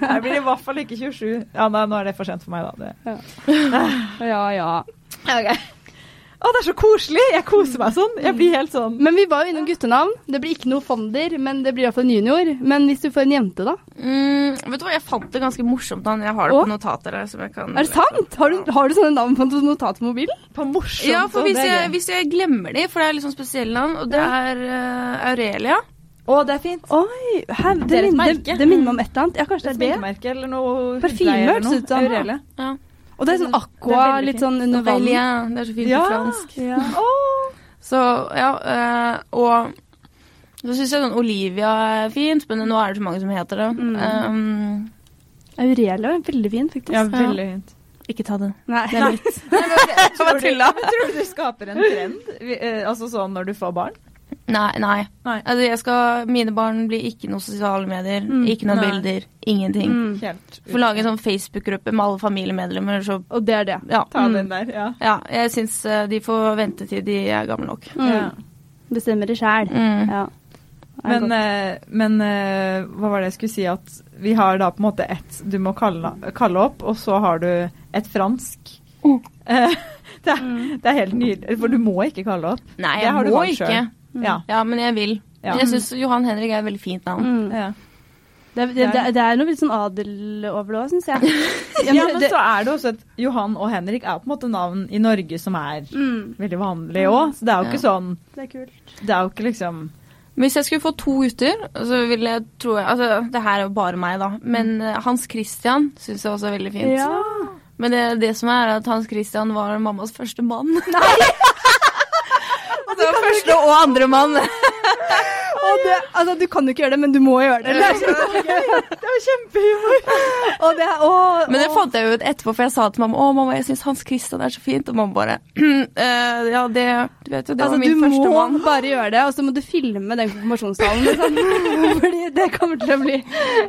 Jeg blir i hvert fall ikke 27. Ja, nei, nå er det for sent for meg, da. Det. Ja, ja. Å, det er så koselig! Jeg koser meg sånn. Jeg blir helt sånn Men vi var jo innom guttenavn. Det blir ikke noe Fonder, men det blir iallfall en junior. Men hvis du får en jente, da? Mm, vet du hva, jeg fant det ganske morsomt. navn. Jeg har det Åh? på notater her. Som jeg kan... Er det sant? Har du, har du sånne navn på notat på mobilen? på morsomt. Ja, for hvis jeg, hvis jeg glemmer de, for det er sånn spesielle navn, og det er uh, Aurelia. Å, det er fint. Oi, her, det, Det er minner, det, det minner meg om et eller annet. Ja, kanskje Et det er det. sminkemerke eller noe Parfyme hørtes ut som. Aurelia. Ja. Og det er sånn aqua, er litt sånn under vann. Ja, Det er så fint Ja. på fransk. Ja. Så ja, eh, og så syns jeg sånn Olivia er fint, men nå er det så mange som heter det. Mm. Um, Aurelia er veldig fin, faktisk. Ja, veldig fint. ikke ta det. Nei. Det er mitt. Tror du, tror du du skaper en trend? Vi- eh, Altså sånn når du får barn? Nei. nei. Nei. Altså, jeg skal, mine barn blir ikke noe sosiale medier, Mm, ikke noen nei. bilder, ingenting. Mm. Helt Får lage en sånn Facebook-gruppe med alle familiemedlemmer, så Og det er det. ja. Ta Mm. den der, ja. ja jeg syns eh, de får vente til de er gamle nok. Mm. ja. Bestemmer det sjæl. Mm. Ja. Men, eh, men eh, hva var det jeg skulle si? At vi har da på en måte ett du må kalle, kalle opp, og så har du et fransk. Oh. Det, er, Mm. det er helt nydelig, for du må ikke kalle opp. Nei, Det jeg har må ikke. Ja. Ja, men jeg vil. Ja. Jeg syns Johan Henrik er et veldig fint navn. mm. Ja. det, er- det, det, det er noe litt sånn adel over det òg, syns jeg. Ja, men det- så er det også at Johan og Henrik er på en måte navn i Norge som er mm, veldig vanlig òg. Så det er jo ikke Ja. sånn det er kult. Det er jo ikke liksom Hvis jeg skulle få to gutter, så ville jeg tro Altså, det her er jo bare meg, da. Men eh, Hans Christian syns jeg også er veldig fint. Ja. Men det, det som er at Hans Christian var mammas første mann. Og det var første og andre mann. Og det, altså, du kan jo ikke gjøre det, men du må gjøre det. Det er så. Det er kjempehumor! Å, Men det fant jeg jo ut etterpå, for jeg sa til mamma å mamma, jeg syns Hans Christian er så fint. Og mamma bare «Eh, Ja, det Du vet jo, det Altså, var min du må bare gjøre det, og så må du filme den konfirmasjonstalen. Liksom. Fordi det kommer til å bli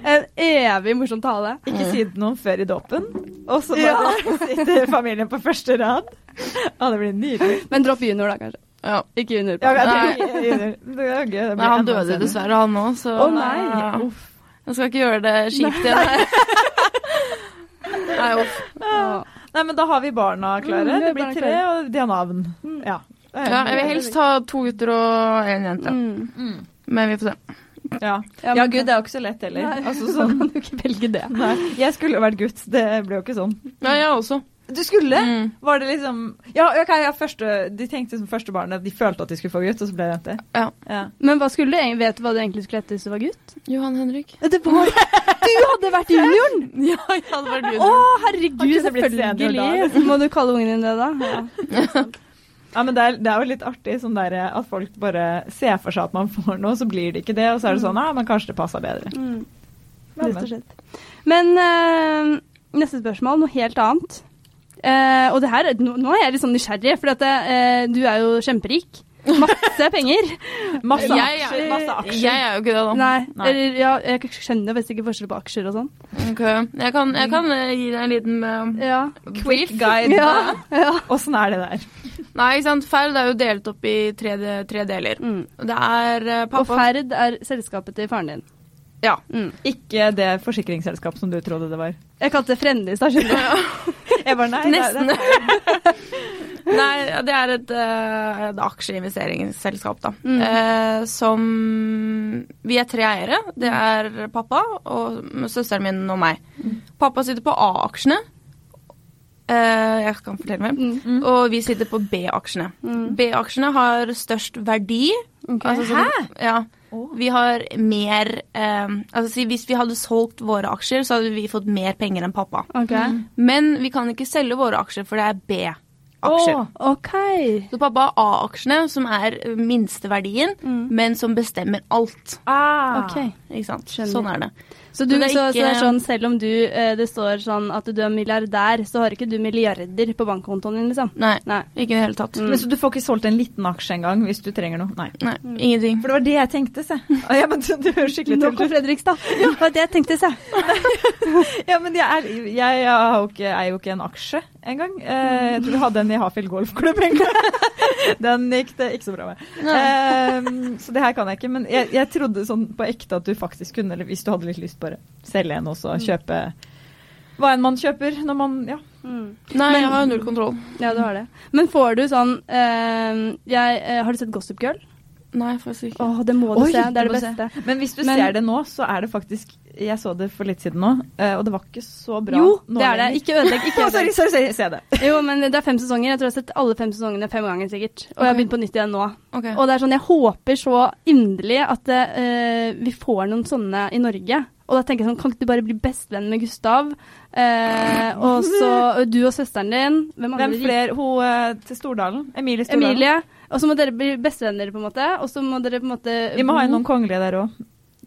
en evig morsom tale. Ikke si det noen før i dåpen, og så bare sitter familien på første rad. Ja, det blir nydelig. Men dropp junior, da, kanskje. Ja. Ikke junior. Ja, på. Nei. det er gøy. Det Nei, han døde dessverre, han òg, så Å, nei. Ja. Uff. Jeg skal ikke gjøre det kjipt igjen. Nei, uff. Ja. Nei, men da har vi barna klare. Mm, det blir tre, klare. og de har navn. Ja. er Ja, jeg vil helst ha to gutter og én jente. Mm. Men vi får se. Ja. Ja, ja, men- gud, det er jo ikke så lett heller. Nei, Altså, så kan du ikke velge det. nei. Jeg skulle jo vært gutt, det ble jo ikke sånn. Nei, jeg også. Du skulle? Mm. Var det liksom Ja, ok, ja første, de tenkte som første barnet De følte at de skulle få gutt, og så ble det jente. Ja. Ja. Men hva skulle du vet du hva du egentlig skulle hete hvis du var gutt? Johan Henrik. Det var Du hadde vært junioren! Ja, jeg hadde vært Å, herregud, selvfølgelig. Må du kalle ungen din det, da. Ja. Ja, men det er, det er jo litt artig sånn der, at folk bare ser for seg at man får noe, så blir det ikke det, og så er det sånn Ja, men kanskje det passer bedre. Mm. Men, Rett og slett. Men øh, neste spørsmål, noe helt annet. Uh, og det her, nå, nå er jeg litt sånn nysgjerrig, for eh, du er jo kjemperik. Masse penger. Masse Jeg, aksjer. Masse aksjer. jeg er jo ikke det, da. Nei, Nei. Eller, ja, jeg skjønner visst ikke forskjell på aksjer og sånn. Okay. Jeg kan, jeg kan uh, gi deg en liten uh, Ja. Quick guide. Ja. ja. Er det der? Nei, ikke sant. Ferd er jo delt opp i tre, tre deler. Mm. Det er pappa Og Ferd er selskapet til faren din. Ja. Mm. Ikke det forsikringsselskapet som du trodde det var. Jeg kalte det Frendis, da skjønner du. Jeg bare, nei, Nesten. det er- Nei, det er et, eh, et aksjeinvesteringsselskap, da. Mm. Eh, som Vi er tre eiere. Det er pappa og søsteren min og meg. Pappa sitter på A-aksjene. Eh, jeg kan fortelle mer. Mm. Og vi sitter på B-aksjene. Mm. B-aksjene har størst verdi. Okay. Altså, sånn- Ja. Vi har mer eh, Altså hvis vi hadde solgt våre aksjer, så hadde vi fått mer penger enn pappa. Ok. Men vi kan ikke selge våre aksjer, for det er B-aksjer. Oh, okay. Så pappa har A-aksjene, som er minsteverdien, Mm. men som bestemmer alt. ah. Ikke sant? Skjønner. Sånn er det. Så, du, Så det så, er så det er sånn, selv om du, eh, det står sånn at du er milliardær, så har ikke du milliarder på bankkontoen din, liksom? Nei, Nei. ikke i det hele tatt. Mm. Men Så du får ikke solgt en liten aksje engang hvis du trenger noe? Nei. Nei, ingenting. For det var det jeg tenkte, se. Ah, ja, men du, du høres skikkelig Nå kom Fredrikstad. Ja. Det var det jeg tenkte, se. Ja, men jeg er, jeg, jeg har jo ikke, er jo ikke en aksje engang. Eh, jeg tror vi hadde en i Hafjell golfklubb en gang. Den gikk det ikke så bra med. Eh, så det her kan jeg ikke. Men jeg, jeg trodde sånn på ekte at du faktisk kunne, eller hvis du hadde litt lyst, bare selge en og så kjøpe hva enn man kjøper når man Ja. Mm. Nei, Men- jeg har null kontroll. Ja, du har det. Men får du sånn eh, jeg, eh, Har du sett Gossip Girl? Nei, faktisk ikke. Åh, det må du Oi, se. Det er det beste. se. Men hvis du Men- ser det nå, så er det faktisk Jeg så det for litt siden nå, eh, og det var ikke så bra Jo, nå det er det. Ikke ødelegg. Ikke ødelegg. sorry, sorry, se det. Jo, men det er fem sesonger. Jeg tror jeg har sett alle fem sesongene fem ganger sikkert. Og jeg har begynt på nytt igjen nå. Okay. Og det er sånn, jeg håper så inderlig at uh, vi får noen sånne i Norge. Og da tenker jeg sånn, kan ikke du bare bli bestevenn med Gustav? Eh, og så du og søsteren din. Hvem? Hvem flere? Hun eh, til Stordalen? Emilie Stordalen? Emilie. Og så må dere bli bestevenner, på en måte. Og så må dere på en måte Vi må ha noen kongelige der òg.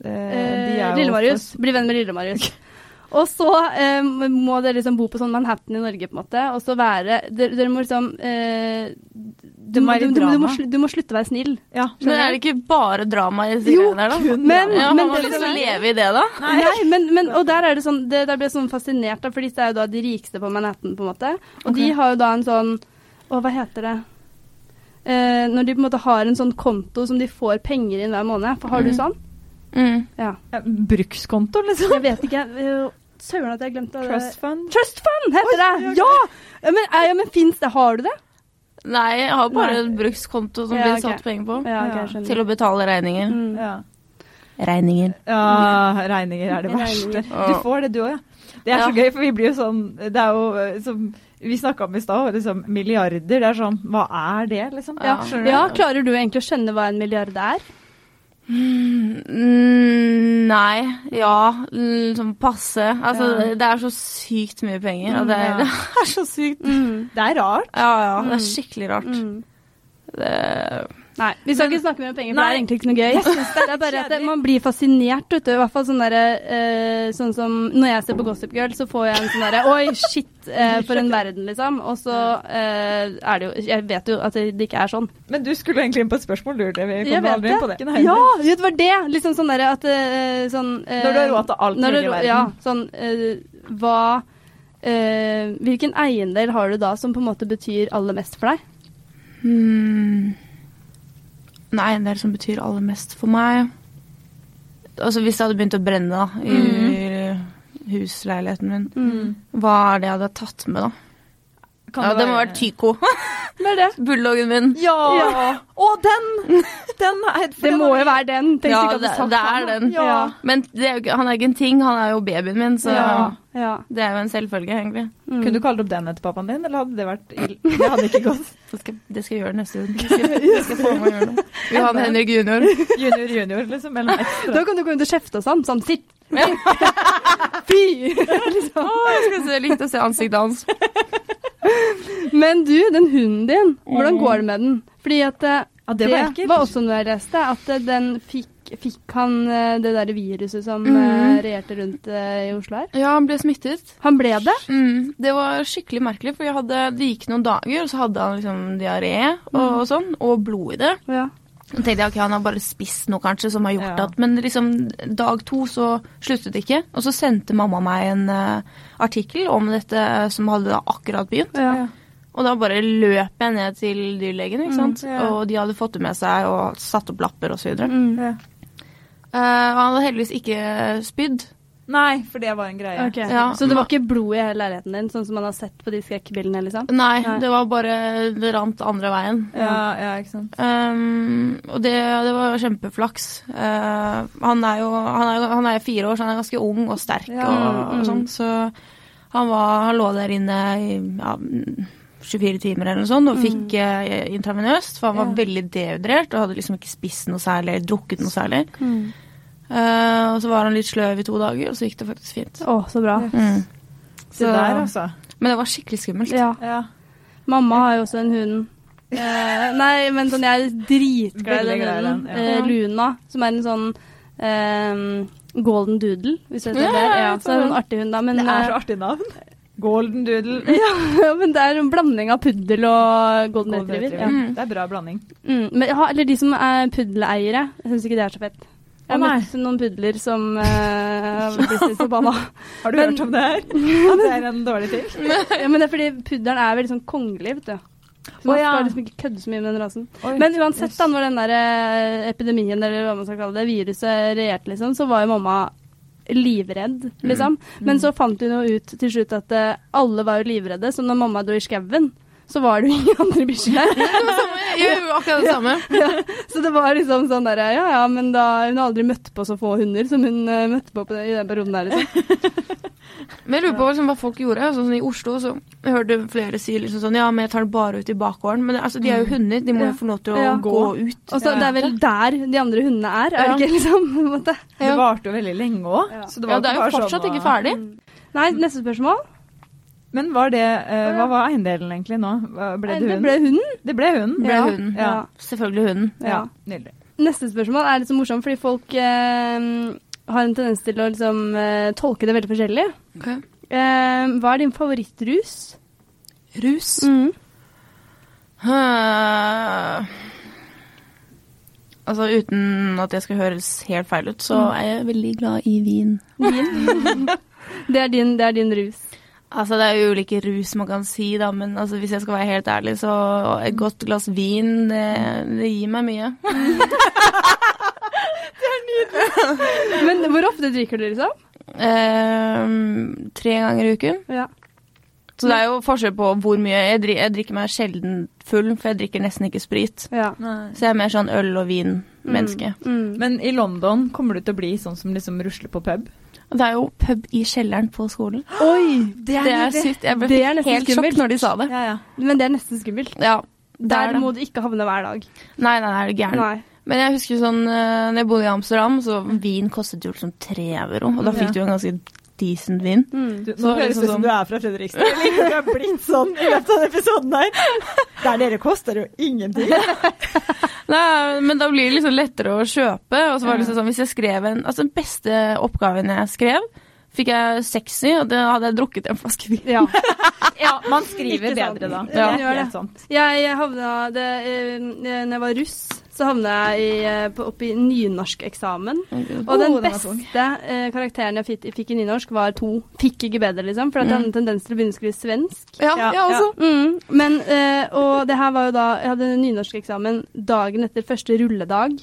Eh, Lille-Marius. Bli venn med Lille-Marius. Og så eh, må dere liksom bo på sånn Manhattan i Norge, på en måte. Og så være Dere, dere må liksom eh, du, må du, du, må, du, må, du må slutte å være snill. Ja, Men er det ikke bare drama i de greiene der, da? kun Men, Ja, men man må det liksom som er- leve i det, da. Nei, men, men, og der er det sånn det, Der ble jeg sånn fascinert, da, for disse er jo da de rikeste på Manhattan, på en måte. Og de har jo da en sånn Å, hva heter det? eh, Når de på en måte har en sånn konto som de får penger inn hver måned. For har du Mm. sånn? Mm. Ja. Ja, brukskonto, liksom? Jeg vet ikke. Søren at jeg glemte det. Trust fund? Trust fund heter det! Ja! Men, eh, ja, men fins det? Har du det? Nei, jeg har bare Nei. en brukskonto som Ja, blir satt okay. penger på. Ja, ok, Ja. jeg skjønner. Til å betale regninger. Mm. Ja. Regninger. ja, regninger er det verste. Du får det, du òg, ja. Det er så Ja. gøy, for vi blir jo sånn Det er jo eh, som vi snakka om i stad, liksom milliarder. Det er sånn Hva er det, liksom? Ja. Ja, klarer du egentlig å skjønne hva en milliard er? Mm, nei. Ja. Sånn passe. Altså, Ja. det er så sykt mye penger. Og det Mm, ja. det er så sykt. Det er rart. Ja, ja. Det Mm. er skikkelig rart. Mm. Det, Nei, vi skal ikke snakke mer om penger, for det er egentlig ikke noe gøy. Det er bare at det, man blir fascinert, vet du. I hvert fall sånn derre uh, Sånn som når jeg ser på Gossip Girl, så får jeg en sånn derre Oi, shit, uh, for en verden, liksom. Og så uh, er det jo Jeg vet jo at det ikke er sånn. Men du skulle egentlig inn på et spørsmål, du. Det. Vi Jeg kom aldri inn på det. det. Ja, det var det! Liksom sånn derre at sånn eh, Når du har råd til alt når mulig du i verden. Ja, sånn Hva eh, Hvilken eiendel har du da som på en måte betyr aller mest for deg? hmm. Er det som betyr aller mest for meg. Altså Hvis det hadde begynt å brenne da, i Mm. husleiligheten min, hva er det jeg hadde tatt med da? Kan ja, det det må være- være Tycho. Er det? Bulldoggen min. Ja! Ja. Å, den! Den er Det må jo være den. Tenk Ja, ikke at du det, det er den. Ja. Men det er jo, han er ikke en ting, han er jo babyen min, så Ja. ja. det er jo en selvfølge, egentlig. Mm. Kunne du kalt opp den etter pappaen din, eller hadde det vært ild? Det hadde ikke gått. Det skal, det skal jeg gjøre neste uke. Det skal, det skal få meg å gjøre det. Johan Henrik junior. Junior, junior, liksom. Eller ekstra. Da kan du gå rundt og kjefte og sånn. Sånn, sitt! Fy! liksom. Å, jeg skal se, likte å se ansiktet hans. Men du, den hunden din, hvordan går det med den? Fordi at eh, Ja, det var det var også noe jeg leste, at eh, den fikk, fikk han eh, det derre viruset som eh, regjerte rundt i Oslo her. Ja, han ble smittet. Han ble det? Mm, det var skikkelig merkelig, for hadde, det gikk noen dager, og så hadde han liksom diaré og, og sånn, og blod i det. Ja. Så tenkte jeg ok, han har bare spist noe kanskje som har gjort Ja. at Men liksom dag to så sluttet det ikke. Og så sendte mamma meg en uh, artikkel om dette som hadde da akkurat begynt. ja. Og da bare løp jeg ned til dyrlegen, ikke sant. ja. Og de hadde fått det med seg og satt opp lapper og så videre. Mm. Ja. og han hadde heldigvis ikke spydd. Nei, for det var en greie. Okay. Ja. Så det var ikke blod i hele leiligheten din, sånn som man har sett på de skrekkbildene, liksom? Nei, Nei. det var bare Det rant andre veien. Ja, ja, ikke sant. Um, og det, det var kjempeflaks. Uh, han, er jo, han, er, han er fire år, så han er ganske ung og sterk Ja, og, mm. og sånn. Så han, var, han lå der inne i ja, 24 timer eller noe sånt og fikk uh, intravenøst, for han var Ja. veldig dehydrert og hadde liksom ikke spist noe særlig eller drukket noe særlig. Mm. Uh, og så var han litt sløv i to dager, og så gikk det faktisk fint. Å, så bra. Mm. Se der, altså. Men det var skikkelig skummelt. Ja. Ja. Mamma har jo også en hund. Uh, nei, men sånn, jeg er dritglad i den hunden. den, ja. Uh, Luna, som er en sånn eh, golden doodle, hvis du vet Ja, det er. Ja, så er hun en artig hund, da. Men, Det er så artig navn. Golden Doodle. ja, men det er en blanding av puddel og golden Golden retriever. Retriever. Ja. Mm. Det er bra blanding. Mm, men, ja, eller de som er puddeleiere. Jeg syns ikke det er så fett. Jeg har møtt noen pudler som uh, har blitt litt forbanna. Har du Men- hørt om det her? At det er en dårlig ting? ja, men det er fordi puddelen er veldig sånn kongelig, vet du. Så man oh, ja. skal liksom ikke kødde så mye med den rasen. Oi, Men uansett, yes. da, når den der eh, epidemien, eller hva man skal kalle det, viruset regjerte, liksom, så var jo mamma livredd, liksom. Men så fant hun jo ut til slutt at uh, alle var jo livredde, så når mamma dro i skauen, så var det jo ingen andre bikkjer der. Jeg jo, akkurat det samme. ja, så det var liksom sånn derre Ja ja, men da Hun har aldri møtt på så få hunder som hun uh, møtte på, på i den perioden der, liksom. Men jeg lurer på liksom, hva folk gjorde. Sånn, I Oslo så jeg hørte flere si liksom sånn Ja, men jeg tar det bare ut i bakgården. Men altså, de er jo hunder. De må jo få lov til å Ja. gå ut. Og. Det er vel der de andre hundene er, er det ikke, liksom? på en måte? Det varte jo veldig lenge òg. Ja. Ja, det er jo fortsatt ikke ferdig. Nei, neste spørsmål. Men var det, uh, hva var eiendelen egentlig nå? Ble det det ble hunden. Det ble hunden. Ble Ja. hunden. Ja. Selvfølgelig hunden. Ja, Ja. nydelig. Neste spørsmål er litt så morsomt, fordi folk uh, har en tendens til å liksom, uh, tolke det veldig forskjellig. Eh, hva er din favorittrus? Rus. Mm. Uh, altså uten at jeg skal høres helt feil ut, så er jeg veldig glad i vin. Vin. det, er din, det er din rus. Altså, det er jo ulike rus man kan si, da, men altså, hvis jeg skal være helt ærlig, så et godt glass vin, det, det gir meg mye. det er nydelig. Men hvor ofte drikker du, liksom? Eh, tre ganger i uken. Ja. Så det er jo forskjell på hvor mye Jeg, drikker, jeg drikker meg sjelden full, for jeg drikker nesten ikke sprit. ja. Så jeg er mer sånn øl- og vin-menneske. Mm. Men i London kommer du til å bli sånn som liksom rusler på pub? Det er jo pub i kjelleren på skolen. Oi! Det er sykt. Jeg ble Det er helt skummelt. når de sa det. Ja, ja. Men det er nesten skummelt. Ja, det Der er det. må du ikke havne hver dag. Nei, nei, nei, er du gæren. Men jeg husker sånn uh, når jeg bodde i Amsterdam, så vin kostet jo liksom tre euro. Og da fikk du en ganske decent vin. Mm. Du, nå høres liksom det ut sånn- som du er fra Fredrikstad. Eller du har blitt sånn i løpet av episoden her. Der dere koster jo ingenting. Nei, men da blir det liksom lettere å kjøpe. Og så var det liksom sånn, hvis jeg skrev en Altså den beste oppgaven jeg skrev, fikk jeg sexy, og da hadde jeg drukket en flaske vin. Ja. Ja, man skriver bedre da. Ja, det gjør er det. Jeg, jeg havna det, eh, Når jeg var russ, så havna jeg i, eh, på, opp i nynorskeksamen. Og den beste eh, karakteren jeg fikk, fikk i nynorsk, var to. Fikk ikke bedre, liksom. For at jeg hadde en tendens til å begynne å skrive svensk. Ja, Ja, ja, også. Mm, men, eh, og det her var jo da Jeg hadde nynorskeksamen dagen etter første rulledag.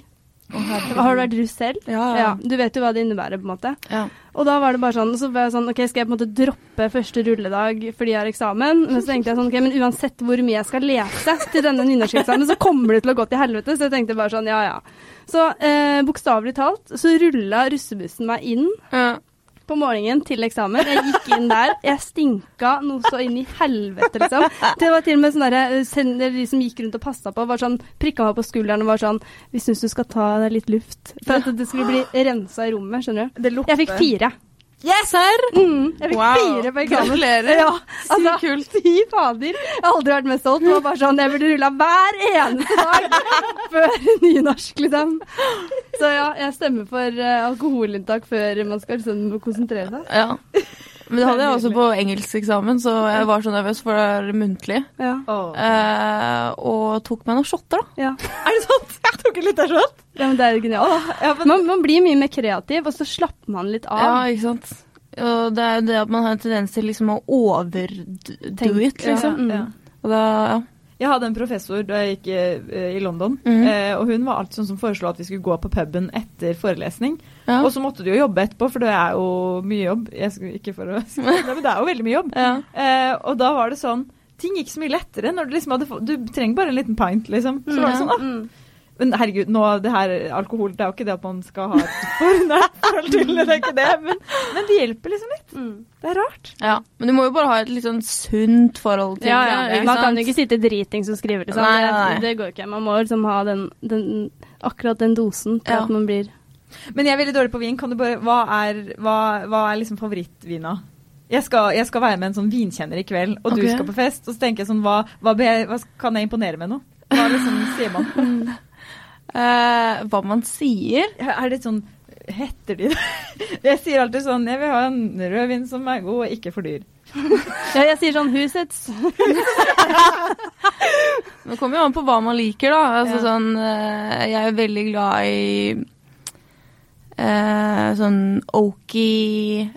Har du vært russ selv? Ja, ja. Du vet jo hva det innebærer, på en måte. Ja. Og da var det bare sånn, så var jeg sånn, ok, skal jeg på en måte droppe første rulledag fordi jeg har eksamen? Men så tenkte jeg sånn, ok, men uansett hvor mye jeg skal lese til denne nynorskeksamen, så kommer det til å gå til helvete. Så jeg tenkte bare sånn, ja ja. Så eh, bokstavelig talt så rulla russebussen meg inn Ja. På morgenen til eksamen. Jeg gikk inn der. Jeg stinka noe så inn i helvete, liksom. Det var til og med sånn derre De som gikk rundt og passa på, var sånn prikka meg på skulderen og var sånn Vi syns du skal ta deg litt luft. For at det skulle bli rensa i rommet, skjønner du. Jeg fikk fire. Yes, sir! Mm, jeg fikk Wow. fire på eksamen. Gratulerer. Ja, Sykt altså, kult. Fy fader. Jeg har aldri vært mer stolt. Det var bare sånn, Jeg burde rulla hver eneste dag før nynorsk, liksom. Så ja, jeg stemmer for uh, alkoholinntak før man skal liksom konsentrere seg. Ja. Men det hadde jeg også på engelskeksamen, så jeg var så nervøs for det er muntlig. Ja. Eh, og tok meg noen shotter, da. ja. Er det sant? Jeg tok en liten shot. ja men det er jo genialt. Ja, men, Man, man blir mye mer kreativ, og så slapper man litt av. Ja, ikke sant. Og det er jo det at man har en tendens til liksom å overdo it, liksom. Mm. ja. Og da, ja. Jeg hadde en professor da jeg gikk eh, i London, mm. eh, og hun var alltid sånn som foreslo at vi skulle gå på puben etter forelesning. Ja. Og så måtte du jo jobbe etterpå, for det er jo mye jobb. Ikke for å Nei, men det er jo veldig mye jobb. ja. Eh, og da var det sånn Ting gikk så mye lettere når du liksom hadde fått Du trenger bare en liten pint, liksom. Så var det sånn, ah, Mm. Men herregud, nå, det her alkohol Det er jo ikke det at man skal ha et for nært forhold til det, det er ikke det. Men, men det hjelper liksom litt. Mm. Det er rart. ja. Men du må jo bare ha et litt sånn sunt forhold til Ja, det. ja. ikke Man kan jo ikke sitte dritings og skrive, liksom. Nei, nei, nei. Det, det går ikke. Man må liksom ha den, den, akkurat den dosen til Ja. at man blir Men jeg er veldig dårlig på vin. Kan du bare, hva er, hva, hva er liksom favorittvina? Jeg skal, jeg skal være med en sånn vinkjenner i kveld, og okay. du skal på fest. Og så tenker jeg sånn, hva, hva, hva kan jeg imponere med nå? Hva liksom sier man? Eh, hva man sier? Er det sånn Heter de det? Jeg sier alltid sånn Jeg vil ha en rødvin som er god og ikke for dyr. Ja, jeg sier sånn husets. Det kommer jo an på hva man liker, da. Altså, Ja. sånn, eh, jeg er veldig glad i uh, sånn oaky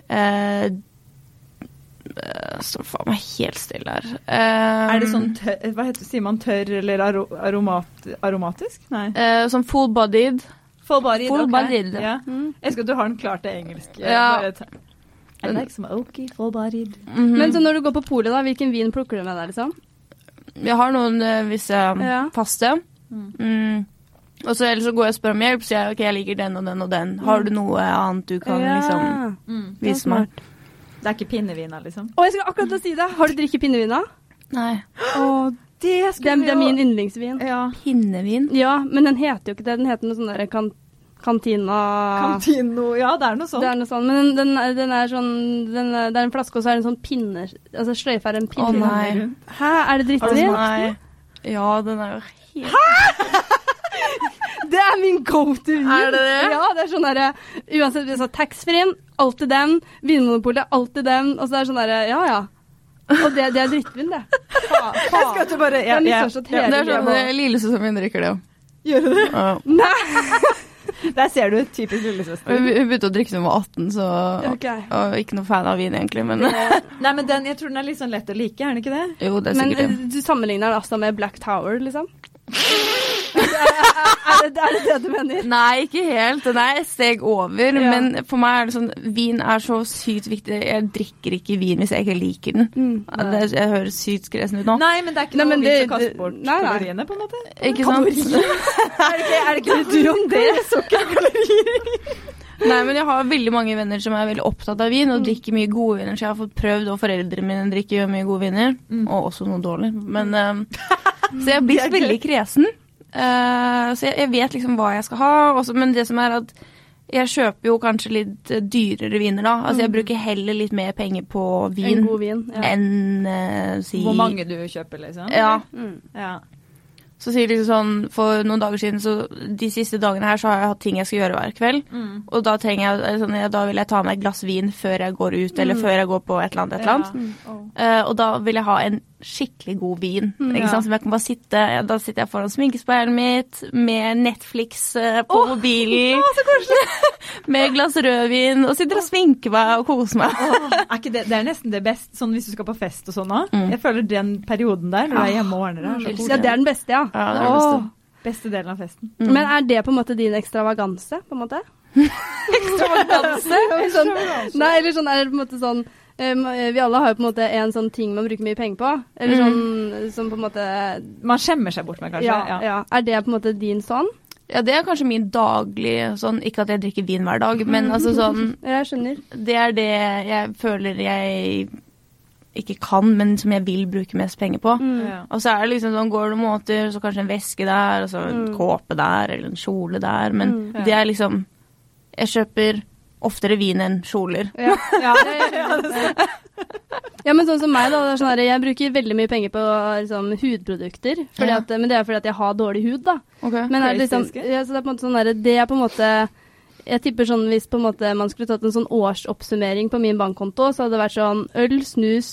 eh, eh, Står faen meg helt stille her. Um, Er det sånn tørr, Hva heter, sier man tørr eller aro, aromat, aromatisk? Nei. Uh, Sånn full-bodied. Full bodied. Full ok. bodied. Yeah. Mm. Jeg elsker at du har den klart til engelsk. Ja. I like some oaky, full bodied. Mhm. Men så når du går på polet, da, hvilken vin plukker du med deg, liksom? Jeg har noen uh, visse Ja. faste. Mm. Mm. Og så ellers så går jeg og spør om hjelp, så jeg ok, jeg liker den og den og den. Har du noe annet du kan liksom Mm. det vise meg? Det er ikke pinnevin, liksom? Å, jeg skulle akkurat til å si det! Har du drikket pinnevin, da? Nei. Åh, Det det, er, det er min yndlingsvin. Ja. Pinnevin? Ja, men den heter jo ikke det. Den heter noe sånn derre kan, Kantina Kantino, Ja, det er noe sånt. Det er noe sånt, men den, den, den er sånn den er, Det er en flaske, og så er det en sånn pinne Altså sløyfe er en Å oh, nei. Hæ, er det drittvin? Ja, den er jo helt Det er min go to vin! Er det det? Ja, det er sånn derre Uansett, vi sa taxfree-en, alltid den. Vinmonopolet, alltid den. Og så er det sånn derre Ja, ja. Og det, det er drittvin, det. Fa, Jeg skal bare ja, har jeg, jeg, Det er sånn eh, lillesøsteren min drikker det, òg. Gjør du det? Ja. Nei! Der ser du typisk lillesøster. hun begynte å drikke da hun var 18, så okay. Og ikke noe fan av vin, egentlig, men Nei, men den, jeg tror den er litt sånn lett å like, er den ikke det? jo, det er sikkert det. det. du sammenligner den altså med Black Tower, liksom? Er, det, er det det du mener? Nei, ikke helt. Den er et steg over. Ja. Men for meg er det sånn Vin er så sykt viktig. Jeg drikker ikke vin hvis jeg ikke liker den. Mm. Det, jeg høres sykt skresen ut nå. Nei, men det er ikke Nei, noe vits å kaste bort nei, nei. kaloriene, på en måte. Ikke sant? Er det ikke, er det ikke du om det? Sukkerkalorier. Nei, men jeg har veldig mange venner som er veldig opptatt av vin og drikker mye gode viner. Så jeg har fått prøvd, og foreldrene mine drikker jo mye gode viner. Og også noe dårlig. Men, eh, så jeg har blitt Det gøy. veldig kresen. Uh, så jeg, jeg vet liksom hva jeg skal ha. Også, men det som er at jeg kjøper jo kanskje litt eh, dyrere viner da. Altså jeg bruker heller litt mer penger på vin En vin. Ja. enn uh, si Hvor mange du kjøper, liksom? Ja. Mm. ja. Så sier liksom sånn, For noen dager siden, så de siste dagene her, så har jeg hatt ting jeg skal gjøre hver kveld. Mm. Og da trenger jeg, sånn, da vil jeg ta meg et glass vin før jeg går ut, eller før jeg går på et eller annet. Et eller annet. Ja. Oh. Uh, og da vil jeg ha en skikkelig god vin. ikke Ja. sant? Som jeg kan bare sitte ja, Da sitter jeg foran sminkespeilet mitt med Netflix på på mobilen. med et glass rødvin og sitter og sminker meg og koser meg. Er ikke det, det er nesten det beste, sånn hvis du skal på fest og sånn òg. Mm. Jeg føler den perioden der, når du er hjemme og ordner det, er Ja, det er den beste, ja. Ja, det er den beste. Beste delen av festen. Mm. Men er det på en måte din ekstravaganse, på en måte? Ekstravaganse? sånn, nei, eller sånn er det på en måte sånn um, Vi alle har jo på en måte en sånn ting man bruker mye penger på. Eller sånn som på en måte Man skjemmer seg bort med, kanskje. ja, ja. Er det på en måte din sånn? Ja, det er kanskje min daglige sånn Ikke at jeg drikker vin hver dag, men altså sånn Jeg skjønner. Det er det jeg føler jeg ikke kan, men som jeg vil bruke mest penger på. Mm. Ja. Og så er det liksom sånn, går det noen måter, så kanskje en veske der, og så en Mm. kåpe der, eller en kjole der. Men Mm. Ja. det er liksom Jeg kjøper oftere vin enn kjoler. Ja. Ja. ja, men sånn som meg, da. Det er sånn her, jeg bruker veldig mye penger på liksom, hudprodukter. Fordi at, men det er fordi at jeg har dårlig hud, da. Men er det liksom, ja, så det er på en måte sånn der, det er på en måte Jeg tipper sånn hvis på en måte man skulle tatt en sånn årsoppsummering på min bankkonto, så hadde det vært sånn øl, snus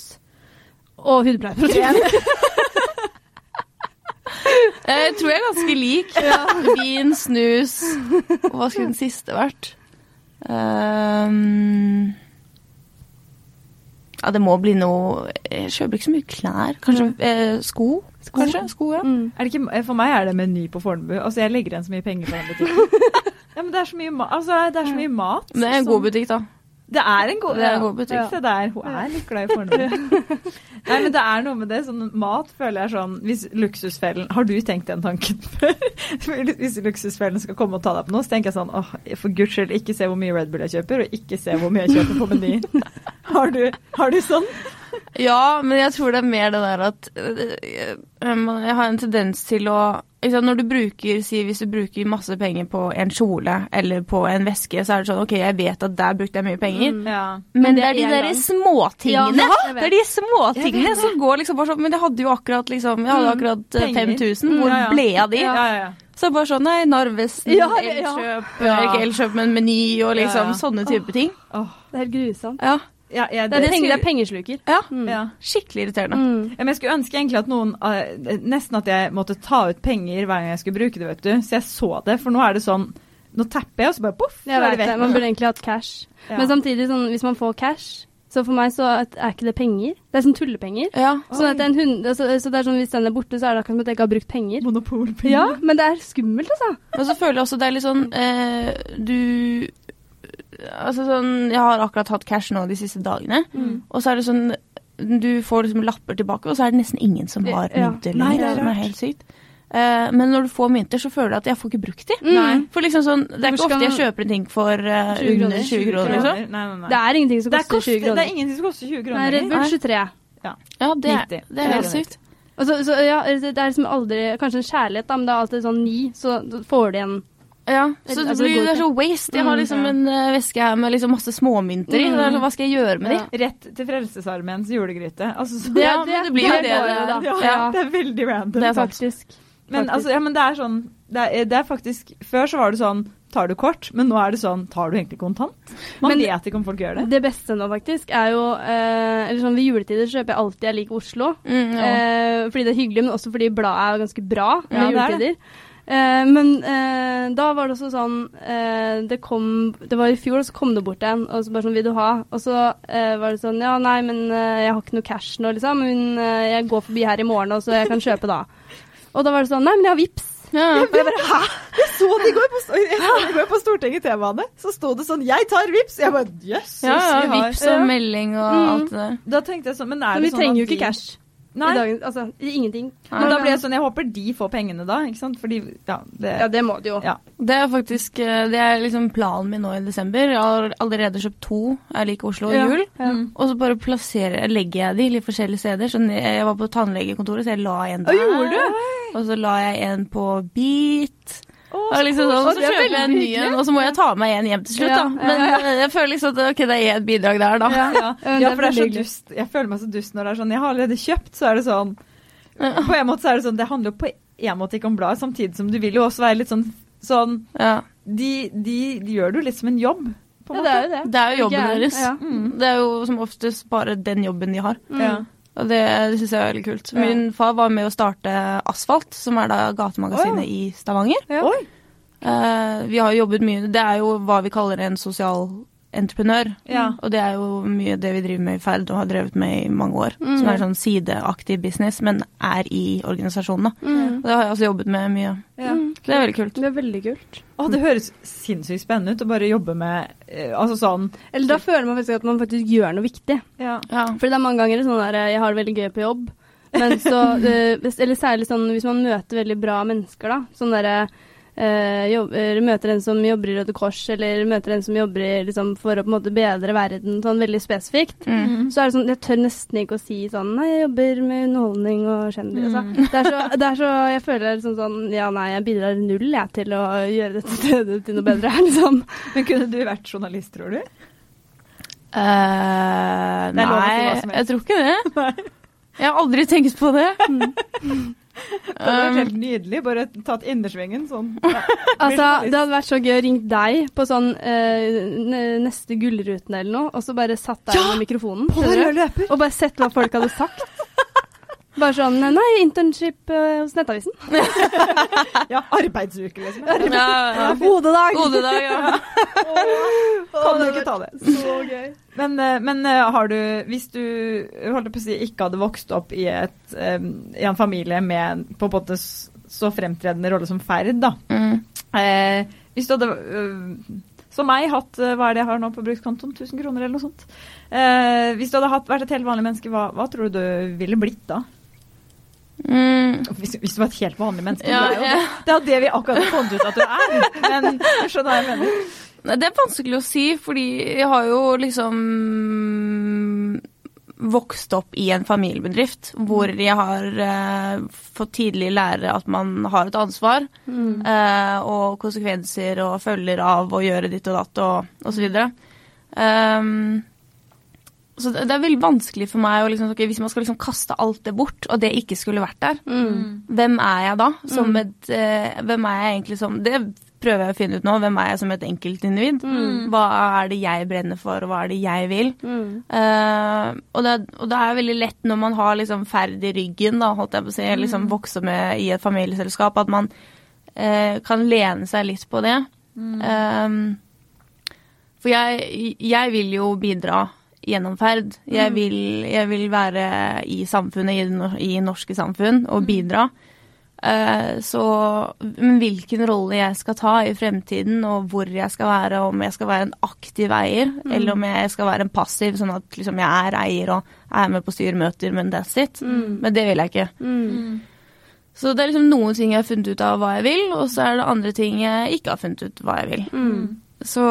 og hudpleieprodukter. Jeg tror jeg er ganske lik. Vin, snus Og hva skulle den siste vært? Ehm, ja, det må bli noe Jeg kjøper ikke så mye klær. Kanskje eh, sko? Kanskje? Sko, ja. Mm. Er det ikke, for meg er det Meny på Fornebu. Altså, jeg legger igjen så mye penger på den butikken. ja, men det er så mye, ma altså, det er så mye mat. Det er en som- god butikk, da. Det er en god, er en god butikk. Se der, hun er litt glad i Fornebu. Nei, men det er noe med det. Sånn mat føler jeg sånn Hvis Luksusfellen Har du tenkt den tanken før? hvis Luksusfellen skal komme og ta deg på noe, så tenker jeg sånn åh, for guds skyld, ikke se hvor mye Red Bull jeg kjøper, og ikke se hvor mye jeg kjøper på Meny. Har du, har du sånn? Ja, men jeg tror det er mer det der at øh, øh, Jeg har en tendens til å Når du bruker, si hvis du bruker masse penger på en kjole eller på en veske, så er det sånn OK, jeg vet at der brukte jeg mye penger. Ja. Men det det er de der småtingene. Ja, det er de småtingene som går liksom bare sånn Men jeg hadde jo akkurat liksom Jeg hadde akkurat øh, Penger. 5000. Hvor Ja, ble av de? Ja, ja, ja. Så bare sånn Nei, Narvesen, Ja, ja, ja. Elkjøp, Ja. ikke Elkjøp, men Meny og liksom Ja, ja. sånne type ting. Åh, Det er helt grusomt. Ja. Ja, ja, Det er, det- penger, det er pengesluker. ja. Mm. ja. Skikkelig irriterende. Mm. Ja, men jeg skulle ønske egentlig at noen eh, Nesten at jeg måtte ta ut penger hver gang jeg skulle bruke det, vet du. Så jeg så det, for nå er det sånn Nå tapper jeg, og så bare poff, Jeg er vet det. Man burde egentlig hatt cash. Ja. Men samtidig, sånn, hvis man får cash, så for meg så er er ikke det penger. Det er sånn tullepenger. Ja. Sånn at en hund, så, så det er sånn Hvis den er borte, så er det akkurat som at jeg ikke har brukt penger. Monopolpenger. Ja, men det er skummelt, altså. Men så føler jeg også det er litt sånn eh, Du Altså sånn Jeg har akkurat hatt cash nå de siste dagene, Mm. og så er det sånn Du får liksom lapper tilbake, og så er det nesten ingen som har Ja. mynter Nei, lenger. det er som er helt sykt. Uh, men når du får mynter, så føler du at jeg får ikke brukt de. Mm. For liksom sånn, Det er ikke ofte jeg kjøper en ting for uh, 20 under 20 kroner. liksom. Nei, nei, nei. Det er ingenting som er, koster koster, 20 det er ingenting som koster 20 kroner. Nei, Red Bull 23. Ja, det er, 90. det er helt sykt. Så, så, ja, det er liksom aldri Kanskje en kjærlighet, da, men det er alltid sånn ni, så får du igjen Ja, så det, Altså, blir, går det er så waste. Jeg har Mm, liksom en eh, veske her med liksom masse småmynter i. Mm. Det sånn, Hva skal jeg gjøre med Ja. de? Rett til Frelsesarmeens julegryte. Altså, så, Det, Ja, men det blir jo det det, det. ja, Ja, det er veldig random. Det er faktisk. Men, altså, ja, men det er sånn det er, det er faktisk Før så var det sånn Tar du kort? Men nå er det sånn Tar du egentlig kontant? Man Men- vet ikke om folk gjør det. Det beste nå, faktisk, er jo eh, Eller sånn ved juletider kjøper jeg alltid Jeg liker Oslo. Mm, ja. Eh, fordi det er hyggelig, men også fordi bladet er ganske bra Ja, ved det er det. Eh, men eh, da var det også sånn eh, Det kom Det var i fjor, og så kom det bort en, og så bare sånn 'Vil du ha?' Og så eh, var det sånn 'Ja, nei, men eh, jeg har ikke noe cash nå, liksom. Men eh, jeg går forbi her i morgen, og så jeg kan kjøpe da'. Og da var det sånn 'Nei, men jeg har vips. Ja. Jeg bare, Hæ? Jeg så det i går på, jeg på Stortinget T-bane. Så sto det sånn 'Jeg tar vips'. Jeg bare Jøss. Ja, ja, vi vips og Ja. melding og Mm. alt det der. Da tenkte jeg sånn, men er Men det vi sånn trenger jo ikke de- cash Nei, i dagen. Altså ingenting. men da blir jeg sånn Jeg håper de får pengene da, ikke sant? Fordi Ja, det Ja, det må de jo. Ja. Det er faktisk eh, det er liksom planen min nå i desember. Jeg har allerede kjøpt to Jeg liker Oslo og Ja. jul. Ja. Mm. Og så bare plasserer, legger jeg de litt forskjellige steder. Så jeg var på tannlegekontoret, så jeg la en der. gjorde du? Og så la jeg en på Beat. Og liksom sånn, så kjøper jeg en ny en, og så må jeg ta med en hjem til slutt, Ja, da. Men ja. eh, jeg føler liksom at ok, det er et bidrag der, da. Ja, Ja, ja, for det er så dust. Jeg føler meg så dust når det er sånn Jeg har allerede kjøpt, så er det sånn På en måte så er det sånn Det handler jo på en måte ikke om bladet, samtidig som du vil jo også være litt sånn sånn Ja. De, de, de gjør det jo litt som en jobb, på en Ja, det er jo det. Det er jo jobben deres. Ja. Mm. Det er jo som oftest bare den jobben de har. Mm. Ja. Og det, syns jeg er veldig kult. Ja. Min far var med å starte Asfalt, som er da gatemagasinet Å, i Stavanger. Ja. Oi! Eh, vi har jobbet mye Det er jo hva vi kaller en sosial entreprenør. Ja. Og det er jo mye det vi driver med i Ferd og har drevet med i mange år. Mm. Som er sånn sideaktiv business, men er i organisasjonen. da. Mm. Og det har jeg også jobbet med mye. Ja. Mm. Det er veldig kult. Det er veldig kult. Å, det høres sinnssykt spennende ut å bare jobbe med eh, Altså sånn Eller da føler man faktisk at man faktisk gjør noe viktig. Ja. Ja. For det er mange ganger sånn der jeg har det veldig gøy på jobb, men så eh, Eller særlig sånn hvis man møter veldig bra mennesker, da. Sånn derre eh, jobb, møter en som jobber i Røde Kors, eller møter en som jobber i, liksom, for å på en måte bedre verden, sånn veldig spesifikt. Mm. Så er det sånn, Jeg tør nesten ikke å si sånn Nei, jeg jobber med underholdning og kjendis. Mm. Altså. Det, er så, det er så Jeg føler sånn sånn Ja, nei, jeg bidrar null jeg til å gjøre dette stedet til noe bedre. liksom. Men kunne du vært journalist, tror du? Uh, nei, jeg tror ikke det. Jeg har aldri tenkt på det. Det hadde vært Um, helt nydelig. Bare tatt innersvingen sånn. Ja. Altså, Det hadde vært så gøy å ringe deg på sånn eh, neste Gullruten eller noe, og så bare satt deg Ja! med mikrofonen. Og bare sett hva folk hadde sagt. Bare sånn Nei, internship uh, hos Nettavisen. Ja, arbeidsuke, liksom. ja, ja. Hodedag! Hodedag, ja. Kan du ikke ta det? Så gøy. Men, eh, men eh, har du Hvis du holdt på å si, ikke hadde vokst opp i, et, um, i en familie med på en måte så fremtredende rolle som Ferd, da Mm. eh, Hvis du hadde uh, som meg hatt Hva er det jeg har nå på brukskontoen? 1000 kroner eller noe sånt. Eh, hvis du hadde hatt, vært et helt vanlig menneske, hva, hva tror du du ville blitt da? Mm. Hvis, hvis du var et helt vanlig menneske. Ja, det, er jo det. er jo det vi akkurat har funnet ut at du er. Men du skjønner hva jeg mener. Det er vanskelig å si, fordi jeg har jo liksom vokst opp i en familiebedrift hvor jeg har eh, fått tidlig lære at man har et ansvar Mm. eh, og konsekvenser og følger av å gjøre ditt og datt og, osv. så videre. Um, så det, er veldig vanskelig for meg å liksom, okay, hvis man skal liksom kaste alt det bort, og det ikke skulle vært der, Mm. hvem er jeg da? Som Mm. et, eh, hvem er jeg egentlig som Det prøver jeg å finne ut nå. Hvem er jeg som et enkeltindivid? Mm. Hva er det jeg brenner for, og hva er det jeg vil? Mm. Eh, og, det, og det er veldig lett når man har liksom ferd i ryggen, da, holdt jeg på å si, liksom vokser med i et familieselskap, at man eh, kan lene seg litt på det. Eh, for jeg, jeg vil jo bidra gjennom ferd. Jeg, vil, jeg vil være i samfunnet, i i norske samfunn, og bidra. Eh, så men hvilken rolle jeg skal ta i fremtiden, og hvor jeg skal være, om jeg skal være en aktiv eier, eller om jeg skal være en passiv, sånn at liksom jeg er eier og er med på styremøter, men that's it. Mm. Men det vil jeg ikke. Mm. Så det er liksom noen ting jeg har funnet ut av hva jeg vil, og så er det andre ting jeg ikke har funnet ut hva jeg vil. Mm. Så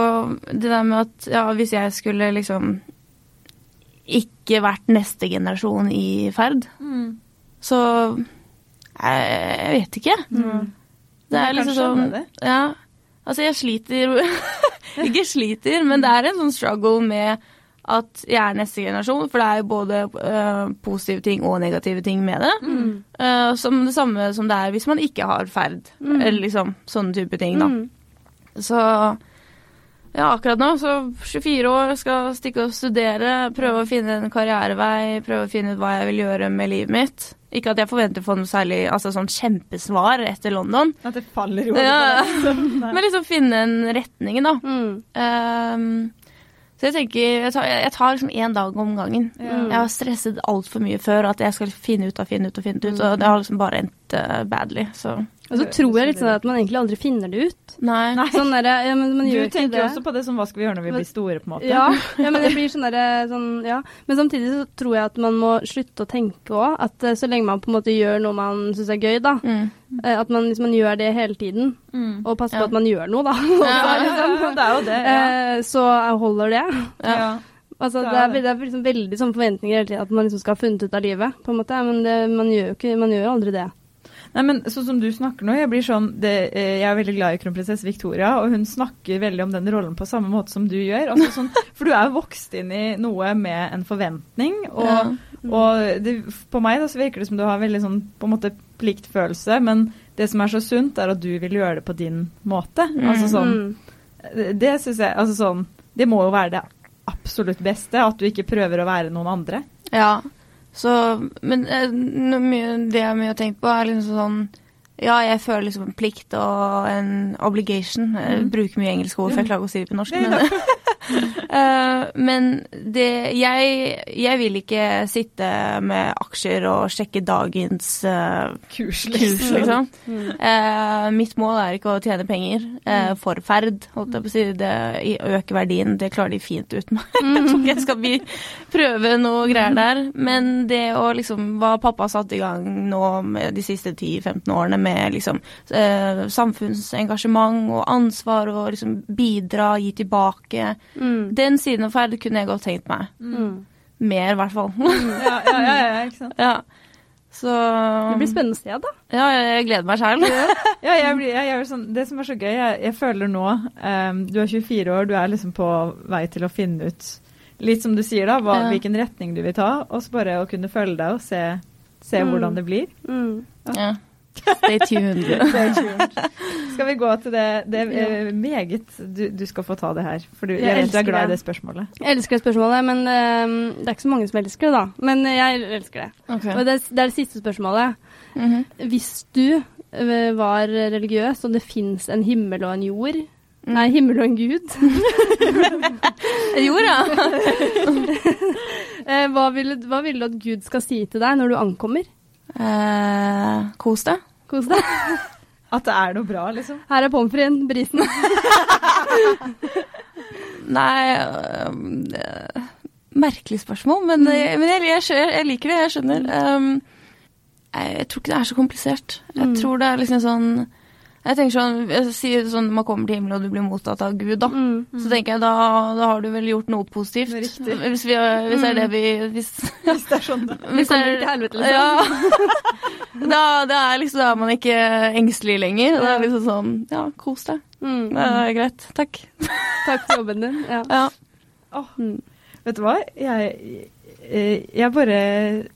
det der med at ja, hvis jeg skulle liksom ikke vært neste generasjon i ferd, så jeg, jeg vet ikke. Mm. Det er sånn... liksom skjønne sånn det. Ja. Altså, jeg sliter Ikke sliter, men det er en sånn struggle med at jeg er neste generasjon, for det er jo både uh, positive ting og negative ting med det. Mm. Uh, som det samme som det er hvis man ikke har ferd, Mm. eller liksom sånne type ting, da. Mm. Så ja, akkurat nå, så 24 år, skal stikke og studere, prøve å finne en karrierevei, prøve å finne ut hva jeg vil gjøre med livet mitt. Ikke at jeg forventer å få noe særlig altså sånn kjempesvar etter London. At det faller jo Ja. liksom. Men liksom finne en retning, da. Mm. Um, så jeg tenker Jeg tar, jeg tar liksom én dag om gangen. Ja. Jeg har stresset altfor mye før at jeg skal finne ut og finne ut og finne ut, og det har liksom bare endt uh, badly, så Og så tror jeg litt sånn at man egentlig aldri finner det ut. Nei. Sånn der, ja, men man Du tenker det. også på det som hva skal vi gjøre når vi blir store, på en måte. Ja, ja, men det blir sånn derre sånn, ja. Men samtidig så tror jeg at man må slutte å tenke òg. At eh, så lenge man på en måte gjør noe man syns er gøy, da. Mm. eh, At man, hvis man gjør det hele tiden, Mm. og passer Ja. på at man gjør noe, da. Ja, Ja, ja, det er jo det. Ja. eh, Så holder det. Ja. Ja. Altså, Det det er det er liksom veldig sånn forventninger hele tiden at man liksom skal ha funnet ut av livet, på en måte. Men det, man gjør jo ikke, man gjør jo aldri det. Nei, men sånn som du snakker nå, jeg blir sånn det, eh, Jeg er veldig glad i kronprinsesse Victoria, og hun snakker veldig om den rollen på samme måte som du gjør. Altså, sånn, for du er jo vokst inn i noe med en forventning, og, Ja. og det, på meg da så virker det som du har veldig sånn på en måte pliktfølelse, men det som er så sunt, er at du vil gjøre det på din måte. Altså sånn Mm. Det syns jeg Altså sånn Det må jo være det absolutt beste, at du ikke prøver å være noen andre. Ja, så Men eh, det jeg mye har tenkt på, er liksom sånn Ja, jeg føler liksom en plikt og en obligation. Jeg Mhm. bruker mye engelske ord, for jeg klarer ikke å si det på norsk. Men, Eh, men det jeg, jeg vil ikke sitte med aksjer og sjekke dagens uh, Kurs, liksom. Mm. Eh, mitt mål er ikke å tjene penger Uh, for ferd, holdt jeg på å si. Det øke verdien, det klarer de fint uten meg. Jeg tror ikke jeg skal bli, prøve noe greier der. Men det å liksom Hva pappa har satt i gang nå med de siste 10-15 årene med liksom eh, samfunnsengasjement og ansvar og liksom bidra, gi tilbake. Mm. Den siden av ferd kunne jeg godt tenkt meg. Mm. Mer, i hvert fall. Ja, ja, ja, ja, ikke sant. ja. Så Det blir spennende sted, da. Ja, jeg gleder meg sjæl. Ja, sånn, det som er så gøy, jeg, jeg føler nå um, Du er 24 år, du er liksom på vei til å finne ut Litt som du sier, da, hva, Ja. hvilken retning du vil ta. Og så bare å kunne følge deg og se, se Mm. hvordan det blir. Mm. Ja. Stay tuned. Det er kult. Skal vi gå til det, det er meget du, du skal få ta det her, for du, Jeg jeg, du elsker er glad i det. spørsmålet. Jeg elsker det spørsmålet, men eh, det er ikke så mange som elsker det, da. Men jeg elsker det. Okay. Og det, er- det er det siste spørsmålet. Mhm. Hvis du eh, var religiøs, og det fins en himmel og en jord Mm. Nei, himmel og en gud. jord, ja. Eh, hva, ville, hva ville du at Gud skal si til deg når du ankommer? Eh, kos deg. Kos deg. At det er noe bra, liksom. Her er pommes fritesen, brisen. Nei øh, Merkelig spørsmål, men, jeg, men jeg, jeg, jeg liker det. Jeg skjønner. Um, jeg, jeg tror ikke det er så komplisert. Jeg Mm. tror det er liksom sånn Jeg tenker sånn, jeg sier sånn Man kommer til himmelen og du blir mottatt av Gud, da. Mm. Så tenker jeg da, da har du vel gjort noe positivt. Riktig. Hvis, vi, hvis det er det vi Hvis, Hvis det er sånn. da. hvis det er- til helvete, liksom. Ja. da, da, er liksom, da er man ikke engstelig lenger. Det er liksom sånn Ja, kos deg. Mm. Det er greit. Takk. Takk for jobben din. Ja. Ja. Oh, Mm. vet du hva? Jeg, jeg bare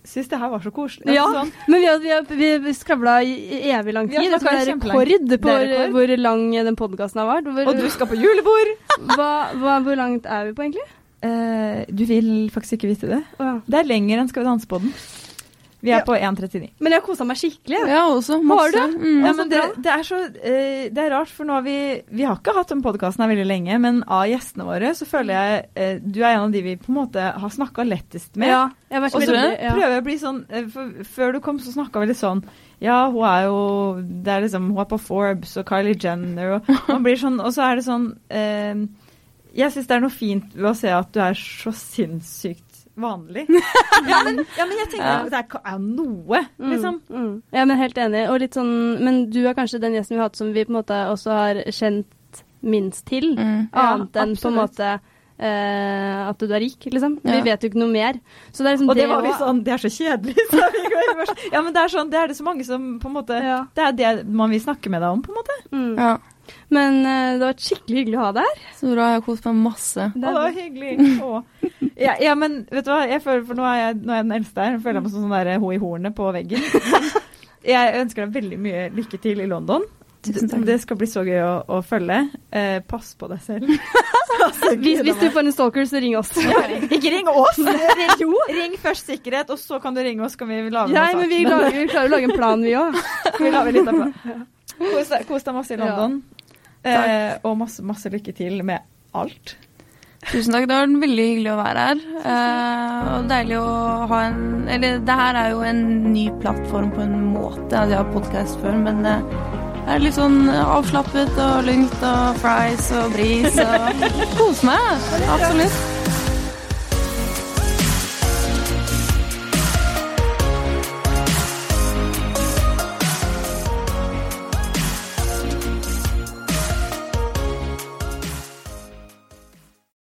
syns det her var så koselig. Ja. Altså, sånn, Men vi har, vi skravla i evig lang Vi har tid. Jeg tror det er snakket rekord på er rekord. hvor lang den podkasten har vært. Hvor, og du skal på julebord! hva, hva, hvor langt er vi på, egentlig? Uh, du vil faktisk ikke vite det. Oh, ja. Det er lenger enn Skal vi danse på den. Vi er Ja. på 1,39. Men jeg har kosa meg skikkelig. Ja, også. Har Masse. du? Mm. Ja, men det, det er så uh, Det er rart, for nå har vi Vi har ikke hatt den podkasten her veldig lenge, men av gjestene våre så føler jeg uh, du er en av de vi på en måte har snakka lettest med. Ja, jeg har vært Og så ja. prøver jeg å bli sånn uh, for, Før du kom, så snakka vi litt sånn Ja, hun er jo Det er liksom Hun er på Forbes og Kylie Jenner og man blir sånn Og så er det sånn Jeg syns det er noe fint ved å se at du er så sinnssykt vanlig. ja, men, ja, men jeg tenker Ja. at det er, er noe, liksom. Mm, mm. Ja, men helt enig. Og litt sånn, men du er kanskje den gjesten vi har hatt som vi på en måte også har kjent minst til. Mm. Ja, Annet enn på en måte Uh, at du er rik, liksom. Ja. Vi vet jo ikke noe mer. Så det er liksom Og det var vi sånn Det er så kjedelig, så Ja, men det er sånn, det er det så mange som på en måte Ja. Det er det man vil snakke med deg om, på en måte. Mm. Men eh, det har vært skikkelig hyggelig å ha deg her. Så bra. Jeg har kost meg masse. Å, det var hyggelig. Ja, ja, men vet du hva, jeg føler, for nå er jeg, nå er jeg den eldste her. Jeg føler meg som sånn der ho i hornet på veggen. Jeg ønsker deg veldig mye lykke til i London. Tusen takk. Det skal bli så gøy å, å følge. Eh, pass på deg selv. Hvis, hvis du får en stalker, så ring oss. ja, Ikke ring oss! Ring, ring først sikkerhet, og så kan du ringe oss, kan vi lage Nei, noe men vi, lager, vi klarer å lage en plan, vi òg. Vi lager litt av plan. Kos deg, masse i Ja. Eh, og masse, masse lykke til med alt. Tusen takk. Det har vært veldig hyggelig å være her. Eh, og deilig å ha en Eller det her er jo en ny plattform på en måte. Altså, jeg har podkast før, men eh, det er litt sånn avslappet og lugnt og fries og bris og kose meg. Absolutt.